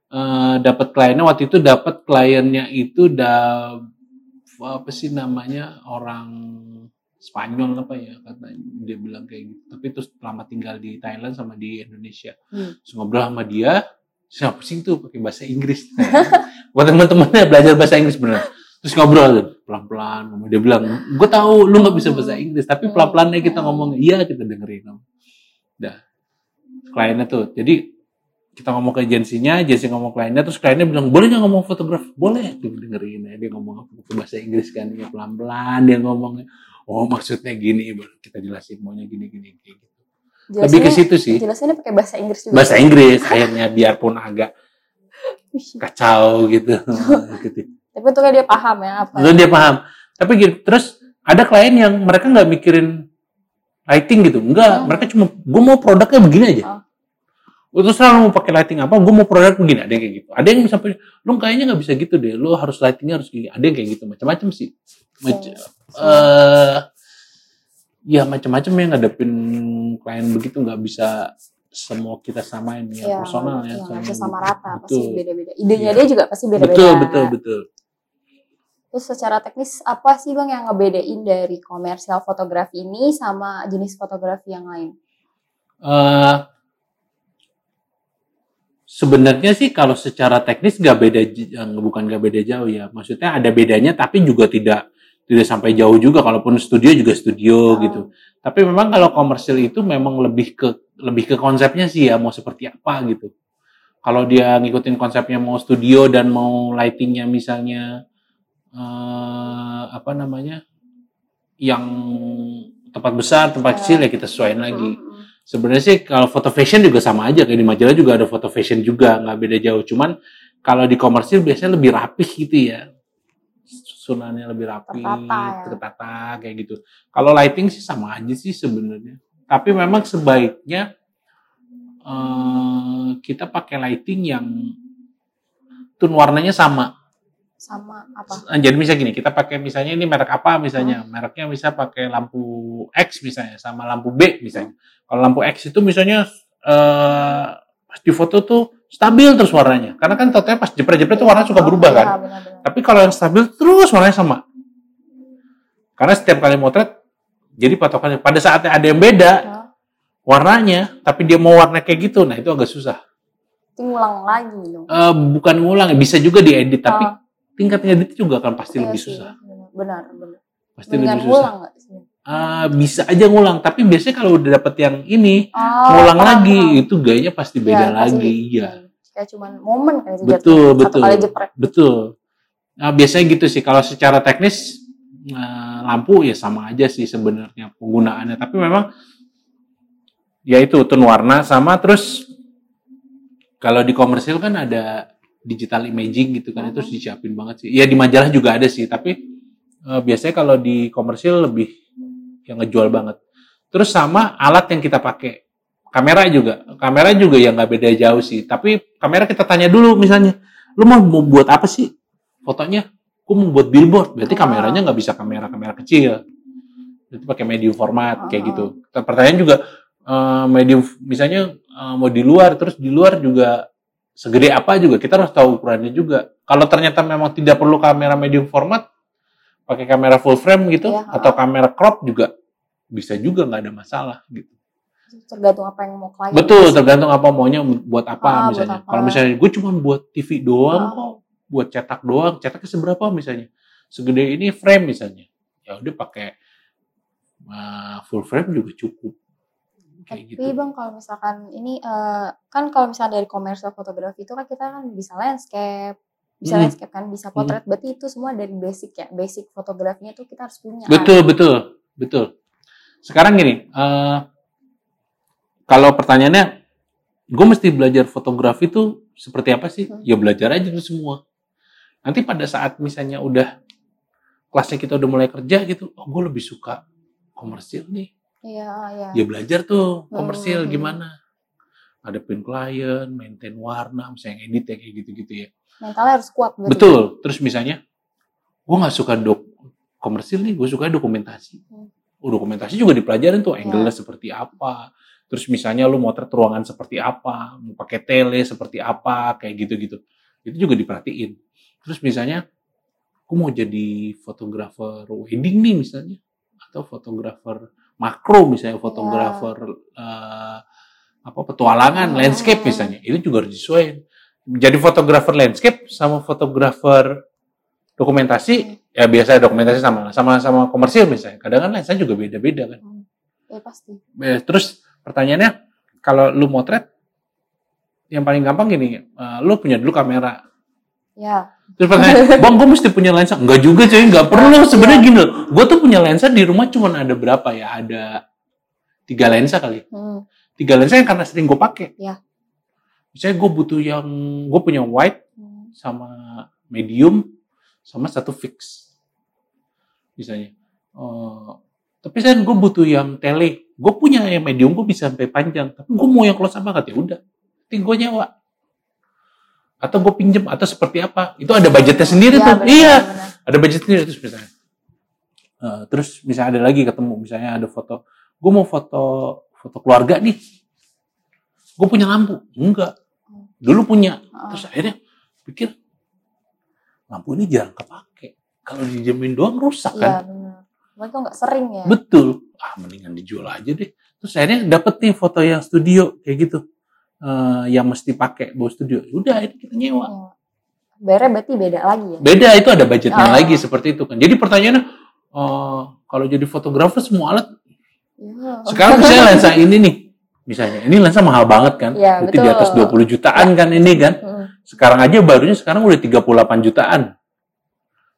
eh, dapat kliennya waktu itu dapat kliennya itu da apa sih namanya orang Spanyol apa ya katanya dia bilang kayak gitu. Tapi terus lama tinggal di Thailand sama di Indonesia. Hmm. terus ngobrol sama dia siapa sih tuh pakai bahasa Inggris. Buat teman-temannya belajar bahasa Inggris bener. Terus ngobrol pelan-pelan. Dia bilang gue tahu lu nggak bisa bahasa Inggris tapi pelan-pelan aja kita ngomong iya kita dengerin. Dah. Kliennya tuh jadi kita ngomong ke agensinya, agensi ngomong ke kliennya, terus kliennya bilang, boleh nggak ngomong fotografer? Boleh, tuh dengerin ya. Dia ngomong apa bahasa Inggris kan, ya pelan-pelan dia ngomongnya. Oh maksudnya gini, kita jelasin maunya gini-gini. Kayak gitu. Lebih ke situ sih. Jelasinnya pakai bahasa Inggris juga. Bahasa Inggris, akhirnya biarpun agak kacau gitu. gitu. Tapi untungnya dia paham ya apa. Dia paham. Tapi gitu, terus ada klien yang mereka nggak mikirin lighting gitu. Enggak, Hmm. mereka cuma, gue mau produknya begini aja. Oh. Terus selalu mau pakai lighting apa, gue mau produk begini, ada yang kayak gitu. Ada yang sampai, lu kayaknya nggak bisa gitu deh, lu harus lightingnya harus gini. Ada yang kayak gitu, macam-macam sih. Mac- eh ya macam-macam yang ngadepin klien begitu nggak bisa semua kita samain ya, Iya, personal ya. nggak sama- sama rata, pasti Betul. beda-beda. Idenya Iya. dia juga pasti beda-beda. Betul, betul, betul. Terus secara teknis apa sih bang yang ngebedain dari komersial fotografi ini sama jenis fotografi yang lain? eh sebenarnya sih kalau secara teknis nggak beda eh, bukan nggak beda jauh ya maksudnya ada bedanya tapi juga tidak tidak sampai jauh juga kalaupun studio juga studio Ah. gitu. Tapi memang kalau komersil itu memang lebih ke lebih ke konsepnya sih ya mau seperti apa gitu. Kalau dia ngikutin konsepnya mau studio dan mau lightingnya misalnya eh, apa namanya yang tempat besar tempat kecil ya kita sesuaiin lagi. Mm-mm. sebenarnya sih kalau foto fashion juga sama aja kayak di majalah juga ada foto fashion juga nggak beda jauh. Cuman kalau di komersil biasanya lebih rapih gitu ya susunannya lebih rapi Tertata ya. tertata kayak gitu. Kalau lighting sih sama aja sih sebenarnya. Tapi memang sebaiknya eh, kita pakai lighting yang tone warnanya sama. Sama apa? Nah, jadi misalnya gini, kita pakai misalnya ini merek apa misalnya, mereknya bisa pakai lampu X misalnya, sama lampu B misalnya. Kalau lampu X itu misalnya eh pas di foto tuh stabil terus warnanya, karena kan totalnya pas jepret-jepret tuh warna suka berubah kan. Iya, benar-benar. Tapi kalau yang stabil terus warnanya sama. Karena setiap kali motret, jadi patokannya pada saatnya ada yang beda Ya, warnanya, tapi dia mau warna kayak gitu, nah itu agak susah. itu ngulang lagi dong Eh, bukan ngulang, bisa juga diedit, tapi Ah, tingkat ngedit juga akan pasti iya lebih sih, susah. benar benar Pasti dengan lebih susah. ngulang Ah, bisa aja ngulang, tapi biasanya kalau udah dapet yang ini, oh, ngulang paham, lagi, paham. itu gayanya pasti Ya, beda pasti. lagi, iya. Hmm. kayak cuman momen kan itu Betul, jatuhnya. betul. kali Betul. Nah, biasanya gitu sih, kalau secara teknis, eh, lampu ya sama aja sih sebenarnya penggunaannya, tapi memang, ya itu, tone warna sama, terus, kalau di komersil kan ada digital imaging gitu kan, itu Mhm. disiapin banget sih. Ya di majalah juga ada sih, tapi eh, biasanya kalau di komersil lebih yang ngejual banget. Terus sama alat yang kita pakai. Kamera juga. Kamera juga ya nggak beda jauh sih. Tapi kamera kita tanya dulu misalnya. Lu mau, mau buat apa sih fotonya? Gue mau buat billboard. Berarti Oh. kameranya nggak bisa kamera-kamera kecil. Berarti pakai medium format kayak Oh. gitu. Pertanyaan juga eh, medium misalnya eh, mau di luar terus di luar juga segede apa juga kita harus tahu ukurannya juga. Kalau ternyata memang tidak perlu kamera medium format, pakai kamera full frame gitu Iya, atau kamera crop juga bisa juga nggak ada masalah gitu. tergantung apa yang mau klien Betul, tergantung apa maunya buat apa Ah, buat misalnya. apa. Kalau misalnya gue cuma buat TV doang Ah. kok, buat cetak doang, cetaknya seberapa misalnya? Segede ini frame misalnya. Ya udah pakai uh, full frame juga cukup. Kayak Tapi gitu. bang kalau misalkan ini eh, kan kalau misalnya dari komersial fotografi itu kan kita kan bisa landscape, bisa Hmm. landscape kan, bisa potret. Berarti itu semua dari basic ya, basic fotografinya tuh kita harus punya. Betul, betul, betul. Sekarang gini, eh, kalau pertanyaannya, gue mesti belajar fotografi tuh seperti apa sih? Hmm. Ya belajar aja tuh semua. Nanti pada saat misalnya udah kelasnya kita udah mulai kerja gitu, oh gue lebih suka komersil nih. Iya, iya. Ya belajar tuh komersil Hmm. gimana. Ngadepin klien, maintain warna, misalnya edit ya kayak gitu-gitu ya. Mentalnya harus kuat. berarti. Betul. Terus misalnya, gue nggak suka dok komersil nih, gue suka dokumentasi. Hmm. Oh, dokumentasi juga dipelajarin tuh, Ya. angle-nya seperti apa. Terus misalnya lu motret ruangan seperti apa, mau pakai tele seperti apa, kayak gitu-gitu. Itu juga diperhatiin. Terus misalnya, gue mau jadi fotografer wedding nih misalnya, atau fotografer makro misalnya, fotografer eh, apa petualangan, Hmm. landscape misalnya, itu juga harus disesuaikan. Jadi fotografer landscape sama fotografer dokumentasi, ya biasa dokumentasi sama sama sama komersil misalnya. Kadang kan lensa juga beda-beda kan. Ya pasti. Terus pertanyaannya, kalau lu motret, yang paling gampang gini, eh, lu punya dulu kamera. Ya. Terus pertanyaan, bang gue mesti punya lensa? Enggak juga cuy, enggak perlu. Sebenarnya gini loh, gue tuh punya lensa di rumah cuma ada berapa ya? Ada tiga lensa kali. Hmm. Tiga lensa yang karena sering gue pakai. Ya. Misalnya gue butuh yang, gue punya wide Hmm. sama medium sama satu fix. Misalnya. Eh, tapi saya gue butuh yang tele. Gue punya yang medium, gue bisa sampai panjang. Tapi gue mau yang close up banget ya udah. Tinggal nyewa. Atau gue pinjem atau seperti apa. Itu ada budgetnya sendiri Ya, tuh. benar, iya. Ada budget sendiri terus misalnya. Eh, terus misalnya ada lagi ketemu. Misalnya ada foto. Gue mau foto foto keluarga nih. Gue punya lampu. Enggak. Dulu punya. Ah. Terus akhirnya pikir lampu ini jarang kepake. Kalau dijamin doang rusak Iya, kan. benar. Mereka nggak sering ya. Betul. Ah mendingan dijual aja deh. Terus akhirnya dapet nih foto yang studio kayak gitu. Eh, yang mesti pakai bawa studio. Udah ini kita nyewa. Ya. Bayarnya berarti beda lagi ya. Beda itu ada budgetnya Ah. lagi seperti itu kan. Jadi pertanyaannya eh, kalau jadi fotografer semua alat Iya. sekarang misalnya lensa ini nih Misalnya, ini lensa mahal banget kan? Iya, Berarti di atas betul. 20 jutaan kan ini kan? Mm. Sekarang aja barunya sekarang udah 38 jutaan.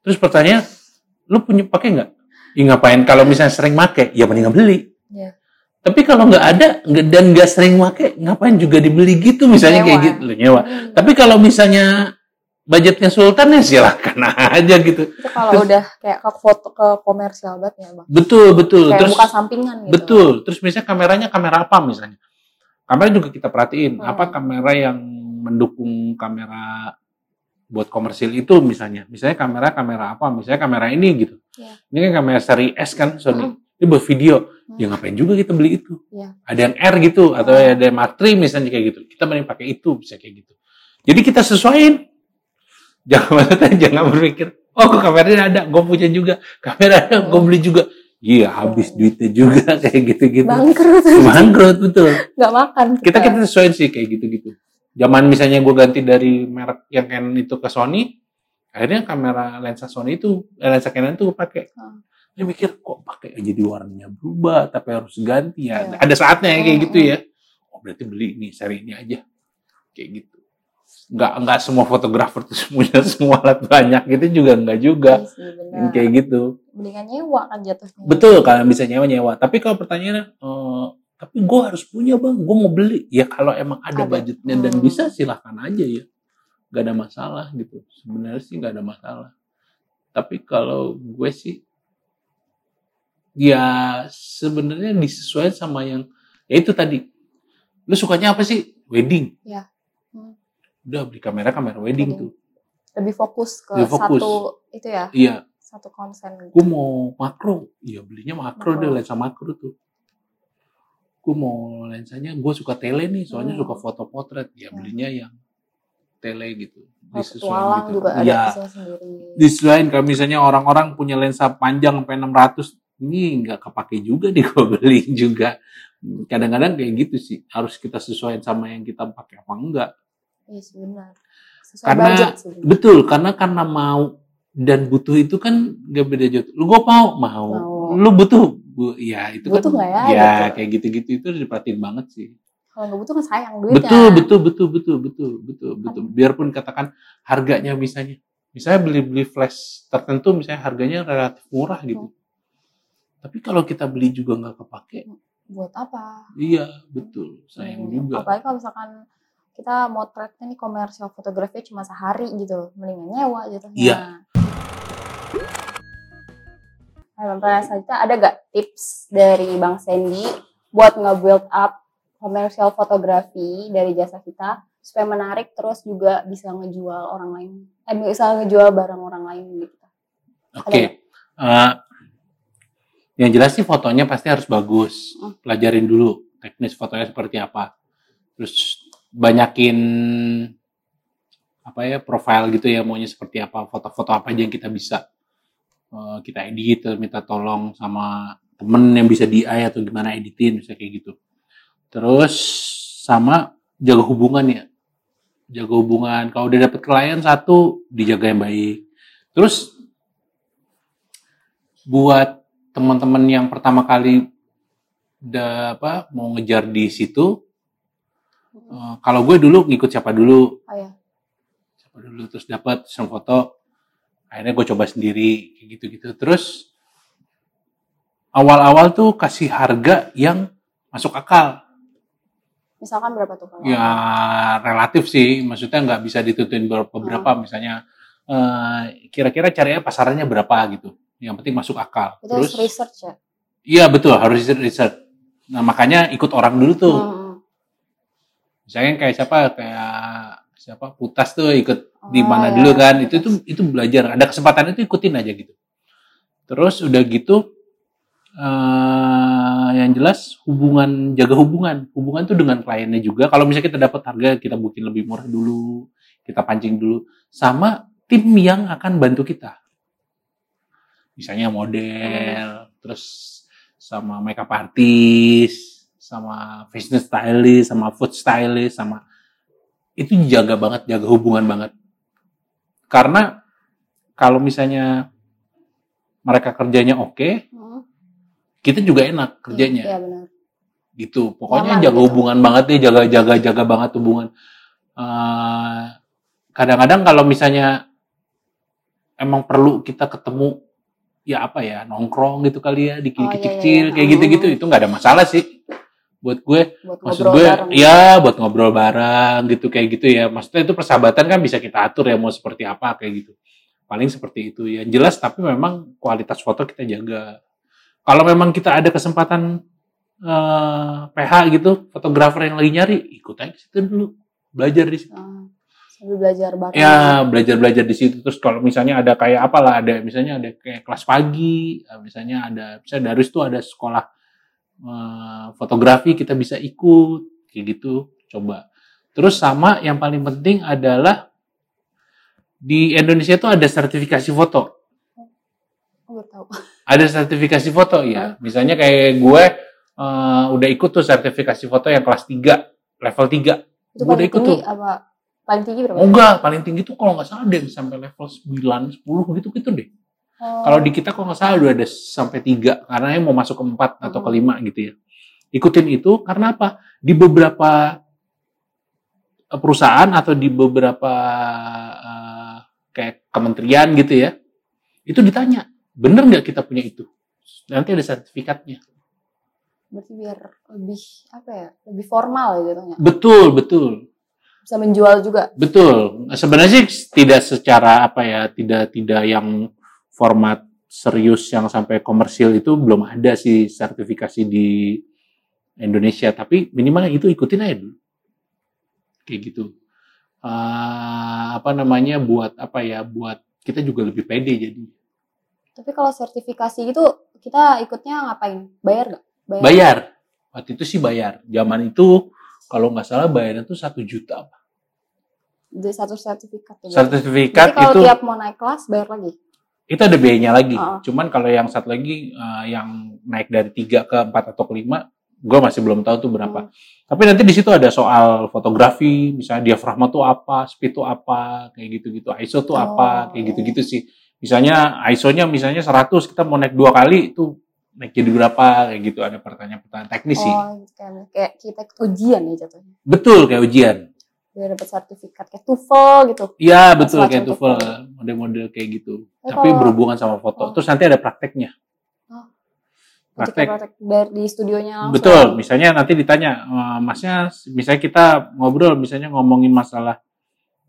Terus pertanyaan, lu punya pakai nggak? Ya ngapain? Kalau misalnya sering make, ya mending nggak beli. Iya. Tapi kalau nggak ada dan nggak sering make, ngapain juga dibeli gitu misalnya kayak Nyewa. gitu, lu nyewa. Hmm. Tapi kalau misalnya budgetnya Sultan ya silakan aja gitu. Itu kalau udah kayak ke foto ke komersial banget ya bang. Betul betul. Kayak Terus bukan sampingan gitu. betul. Terus misalnya kameranya kamera apa misalnya? Kamera juga kita perhatiin. Hmm. Apa kamera yang mendukung kamera buat komersil itu misalnya. Misalnya kamera kamera apa? Misalnya kamera ini gitu. Iya. Ini kan kamera seri S kan Sony. Hmm. Ini buat video. Hmm. Ya ngapain juga kita beli itu? Iya. Ada yang R gitu atau Hmm. ada yang III misalnya kayak gitu. Kita mending pakai itu bisa kayak gitu. Jadi kita sesuaiin. Jangan maksudnya jangan berpikir, oh kameranya ada, gue punya juga. Kamera ada, gue beli juga. Iya, habis duitnya juga kayak gitu-gitu. Bangkrut. Bangkrut betul. Nggak makan Kita kita sesuaiin sih kayak gitu-gitu. Zaman misalnya gue ganti dari merek yang Canon itu ke Sony, akhirnya kamera lensa Sony itu, eh, lensa Canon itu pakai. Hmm. Dia mikir kok pakai aja di warnanya berubah, tapi harus ganti ya. Iya. Ada saatnya ya kayak Hmm, gitu ya. Oh berarti beli ini seri ini aja, kayak gitu. Nggak nggak semua fotografer tuh punya semua alat banyak gitu juga nggak juga. Iya sih, bener. Kayak gitu. Mendingan nyewa kan jatuhnya. Betul kalian bisa nyewa nyewa. Tapi kalau pertanyaannya, eh, tapi gue harus punya bang, gue mau beli. Ya kalau emang ada, Ada. budgetnya dan Hmm. bisa silahkan aja ya, gak ada masalah gitu. Sebenarnya sih gak ada masalah. Tapi kalau gue sih, ya sebenarnya disesuaikan sama yang, ya itu tadi. Lu sukanya apa sih? Wedding. Ya. Hmm. Udah beli kamera kamera wedding Wedding. tuh. Lebih fokus ke Lebih fokus. satu itu ya, Iya, satu konsen. gitu. gue mau makro ya belinya makro Makro. deh lensa makro tuh gue mau lensanya gue suka tele nih soalnya Hmm. suka foto potret ya Hmm. belinya yang tele gitu petualang gitu. juga ada ya hasilnya sendiri. disesuaikan kalau misalnya orang-orang punya lensa panjang sampai 600 ini nggak kepake juga di gue beli juga kadang-kadang kayak gitu sih harus kita sesuaikan sama yang kita pakai apa enggak Iya sih benar. Sesuai Karena budget sih. Betul, karena karena mau dan butuh itu kan gak beda jauh. Lu gue mau, mau. Mau. Lu butuh, bu, ya itu Butuh kan. nggak ya, Ya gitu. kayak gitu-gitu itu diperhatiin banget sih. Kalau nggak butuh kan sayang duitnya. Betul, betul, betul, betul, betul, betul, betul. Biarpun katakan harganya misalnya, misalnya beli-beli flash tertentu, misalnya harganya relatif murah gitu. Tapi kalau kita beli juga nggak kepake, Buat apa? iya betul, sayang Hmm, juga. Apalagi kalau misalkan kita motretnya nih komersial fotografi cuma sehari gitu, mendingan nyewa gitu. Iya. Nah, pertanyaan selanjutnya ada gak tips dari Bang Sandy buat nge-build up komersial fotografi dari jasa kita supaya menarik terus juga bisa ngejual orang lain, eh bisa ngejual barang orang lain gitu. Oke. Eh, yang jelas sih fotonya pasti harus bagus. Hmm. Pelajarin dulu teknis fotonya seperti apa. Terus banyakin apa ya profile gitu ya maunya seperti apa foto-foto apa aja yang kita bisa eh, kita edit minta tolong sama temen yang bisa di atau gimana editin bisa kayak gitu. Terus sama jaga hubungan ya. Jaga hubungan. Kalau udah dapet klien satu dijaga yang baik. Terus buat teman-teman yang pertama kali udah apa mau ngejar di situ eh, kalau gue dulu ngikut siapa dulu? Oh ya, siapa dulu terus dapat serang foto. Akhirnya gue coba sendiri kayak gitu-gitu. Terus awal-awal tuh kasih harga yang masuk akal. Misalkan berapa tuh kalau? ya relatif sih. Maksudnya nggak bisa ditentuin berapa berapa Hmm. misalnya eh, kira-kira caranya pasarannya berapa gitu. Yang penting masuk akal. Itu harus terus research ya. iya betul. Harus riset nah makanya ikut orang dulu tuh. Hmm. Misalnya kayak siapa kayak siapa putas tuh ikut di Oh, mana ya. dulu kan. Itu tuh itu belajar. Ada kesempatan itu ikutin aja gitu. Terus udah gitu eh yang jelas hubungan jaga hubungan. Hubungan tuh dengan kliennya juga. Kalau misalnya kita dapat harga kita bikin lebih murah dulu kita pancing dulu. Sama tim yang akan bantu kita. Misalnya model terus sama makeup artist sama fashion stylist sama food stylist sama itu jaga banget jaga hubungan banget karena kalau misalnya mereka kerjanya oke Hmm. kita juga enak kerjanya Iya benar. gitu. Pokoknya jaga gitu. hubungan banget deh, jaga jaga jaga banget hubungan. Eh, kadang-kadang kalau misalnya emang perlu kita ketemu ya apa ya nongkrong gitu kali ya di Oh, iya, iya, kecil iya. kayak gitu-gitu itu nggak ada masalah sih buat gue buat maksud gue bareng. ya buat ngobrol bareng gitu kayak gitu ya. Maksudnya itu persahabatan kan bisa kita atur ya mau seperti apa kayak gitu. Paling seperti itu ya. Jelas tapi memang kualitas foto kita jaga. Kalau memang kita ada kesempatan eh, PH gitu fotografer yang lagi nyari ikut aja situ dulu. Belajar di situ. Ah, sambil belajar bareng. ya belajar belajar di situ. Terus kalau misalnya ada kayak apalah ada misalnya ada kayak kelas pagi misalnya ada misalnya Darus tuh ada sekolah eh, fotografi kita bisa ikut kayak gitu coba terus sama yang paling penting adalah di Indonesia tuh ada sertifikasi foto tahu. ada sertifikasi foto ya misalnya kayak gue eh, udah ikut tuh sertifikasi foto yang kelas 3 level 3 Itu Gua udah ikut tuh. apa? Paling tinggi berapa? Oh enggak, paling tinggi tuh kalau nggak salah yang sampai level 9, 10 gitu gitu deh. Oh, Kalau di kita kalau nggak salah udah ada sampai 3 karena yang mau masuk ke 4 atau ke Hmm. 5 gitu ya. Ikutin itu karena apa? Di beberapa eh, perusahaan atau di beberapa eh, kayak kementerian gitu ya. Itu ditanya, bener nggak kita punya itu? Nanti ada sertifikatnya. berarti biar lebih apa ya? Lebih formal gitu ya. Betul, betul. Bisa menjual juga. Betul. Sebenarnya sih tidak secara apa ya, tidak tidak yang format serius yang sampai komersil itu belum ada sih sertifikasi di Indonesia. Tapi minimal itu ikutin aja dulu. Kayak gitu. Eh, apa namanya buat apa ya, buat kita juga lebih pede jadi. Tapi kalau sertifikasi itu kita ikutnya ngapain? Bayar nggak? Bayar. Waktu itu sih bayar. Zaman itu kalau nggak salah bayarnya tuh satu juta. Jadi satu sertifikat. ya. Sertifikat Jadi kalau itu tiap mau naik kelas bayar lagi. Itu ada biayanya lagi. Oh. Cuman kalau yang satu lagi eh, yang naik dari tiga ke empat atau ke lima, gue masih belum tahu tuh berapa. Hmm. Tapi nanti di situ ada soal fotografi, misalnya diafragma tuh apa, speed tuh apa, kayak gitu-gitu. ISO tuh apa, Oh, kayak iya. gitu-gitu sih. Misalnya ISO-nya misalnya 100, kita mau naik dua kali itu naik jadi berapa, kayak gitu. Ada pertanyaan-pertanyaan teknis sih. Oh, kayak, kayak kita ujian ya jatuhnya. Betul kayak ujian. Biar dapat sertifikat kayak TOEFL gitu. Iya betul kayak TOEFL. model-model kayak gitu. Tapi Tapi kalau- berhubungan sama foto. Oh. Terus nanti ada prakteknya. Nanti Praktek. praktek dari di studionya langsung. Betul, misalnya nanti ditanya, "Eh, masnya, misalnya kita ngobrol, misalnya ngomongin masalah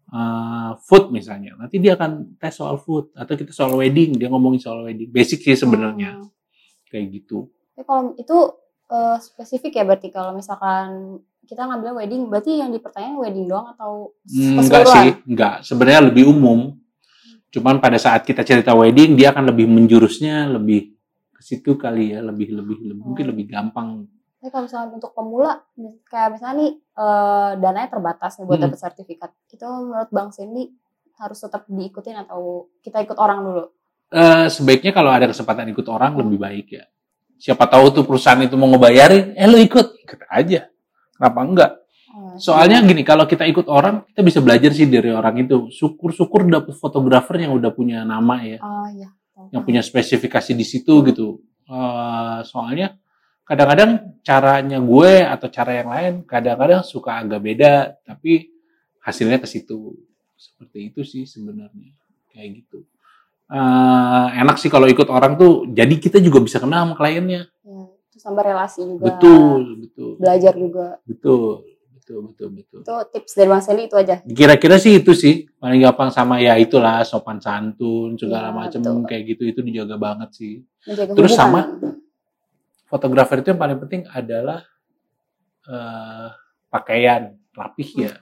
eh, food misalnya, nanti dia akan tes soal food atau kita soal wedding, dia ngomongin soal wedding, basic sih sebenarnya Hmm. kayak gitu. Tapi kalau itu eh, spesifik ya berarti kalau misalkan kita ngambil wedding, berarti yang dipertanyakan wedding doang atau Hmm, enggak keseluruhan? sih, enggak. Sebenarnya lebih umum. Cuman pada saat kita cerita wedding, dia akan lebih menjurusnya lebih ke situ kali ya, lebih lebih, lebih mungkin lebih gampang. Tapi kalau misalnya untuk pemula, kayak misalnya nih eh, dananya terbatas nih buat Hmm. dapat sertifikat, itu menurut Bang Sandy harus tetap diikutin atau kita ikut orang dulu? Eh, sebaiknya kalau ada kesempatan ikut orang Hmm. lebih baik ya. Siapa tahu tuh perusahaan itu mau ngebayarin, eh lu ikut, ikut aja. Kenapa enggak? Oh, Soalnya gini, kalau kita ikut orang, kita bisa belajar sih dari orang itu. Syukur-syukur dapet fotografer yang udah punya nama ya, Oh iya. yang punya spesifikasi di situ gitu. Eh, soalnya kadang-kadang caranya gue atau cara yang lain kadang-kadang suka agak beda, tapi hasilnya ke situ. Seperti itu sih sebenarnya, kayak gitu. Eh, enak sih kalau ikut orang tuh, jadi kita juga bisa kenal sama kliennya. Ya, terus tambah relasi juga. Betul, betul. Belajar juga. Betul, betul, betul, betul. Itu tips dari Bang Sandy itu aja. Kira-kira sih itu sih paling gampang sama ya itulah sopan santun segala Ya, macam betul. kayak gitu itu dijaga banget sih. Menjaga Terus hubungan. sama Fotografer itu yang paling penting adalah eh, pakaian rapih ya.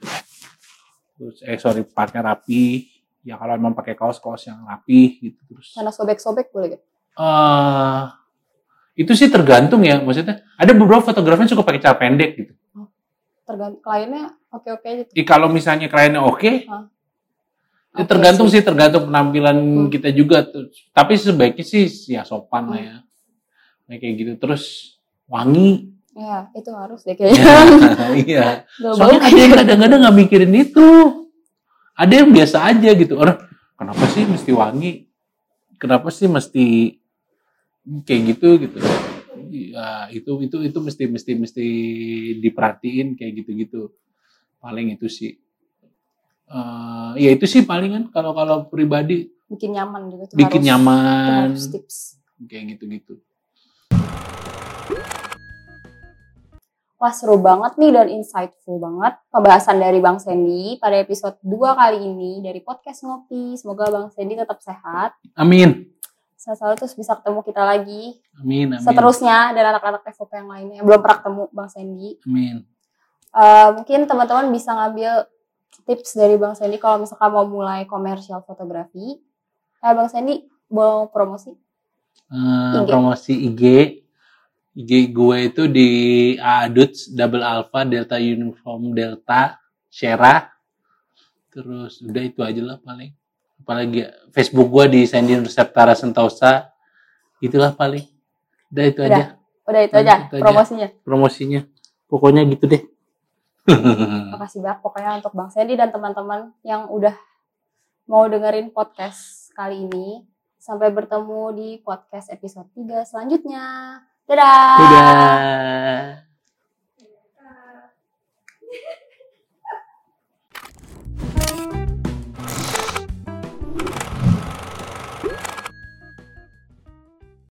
Terus eh sorry pakaian rapih. Ya kalau emang pakai kaos kaos yang rapih gitu terus. Karena sobek-sobek boleh gitu. eh itu sih tergantung ya maksudnya. Ada beberapa fotografer yang suka pakai celana pendek gitu. Tergantung kliennya oke-oke aja. tuh. Ih, kalau misalnya kliennya oke, Hah? Ya, Oke tergantung sih. tergantung penampilan Hmm. kita juga tuh. Tapi sebaiknya sih ya sopan lah ya. Nah, kayak gitu terus wangi. Ya, itu harus deh kayaknya. iya. Nggak Soalnya ada yang kadang-kadang nggak mikirin itu. Ada yang biasa aja gitu. Orang kenapa sih mesti wangi? Kenapa sih mesti kayak gitu gitu? Ya itu itu itu mesti mesti mesti diperhatiin kayak gitu-gitu. Paling itu sih. Eh ya itu sih palingan kalau kalau pribadi. Bikin nyaman juga tuh bikin harus, nyaman. harus tips. Kayak gitu-gitu. Wah seru banget nih dan insightful banget pembahasan dari Bang Sandy pada episode 2 kali ini dari podcast Ngopi. Semoga Bang Sandy tetap sehat. amin Selalu terus bisa ketemu kita lagi amin amin seterusnya dan anak-anak FOP yang lainnya yang belum pernah ketemu Bang Sandy. amin Eh, mungkin teman-teman bisa ngambil tips dari Bang Sandy kalau misalkan mau mulai komersial fotografi. Eh Bang Sandy mau promosi? Eh, IG. promosi IG IG gue itu di Aduts Double Alpha Delta Uniform Delta Shera terus udah itu aja lah paling apalagi Facebook gue di Sandy Nusantara Sentosa itulah paling udah itu Udah. aja Udah itu Udah, aja itu aja. promosinya. promosinya pokoknya gitu deh Makasih banyak pokoknya untuk Bang Sandy dan teman-teman yang udah mau dengerin podcast kali ini. Sampai bertemu di podcast episode 3 selanjutnya. Dadah! Dadah.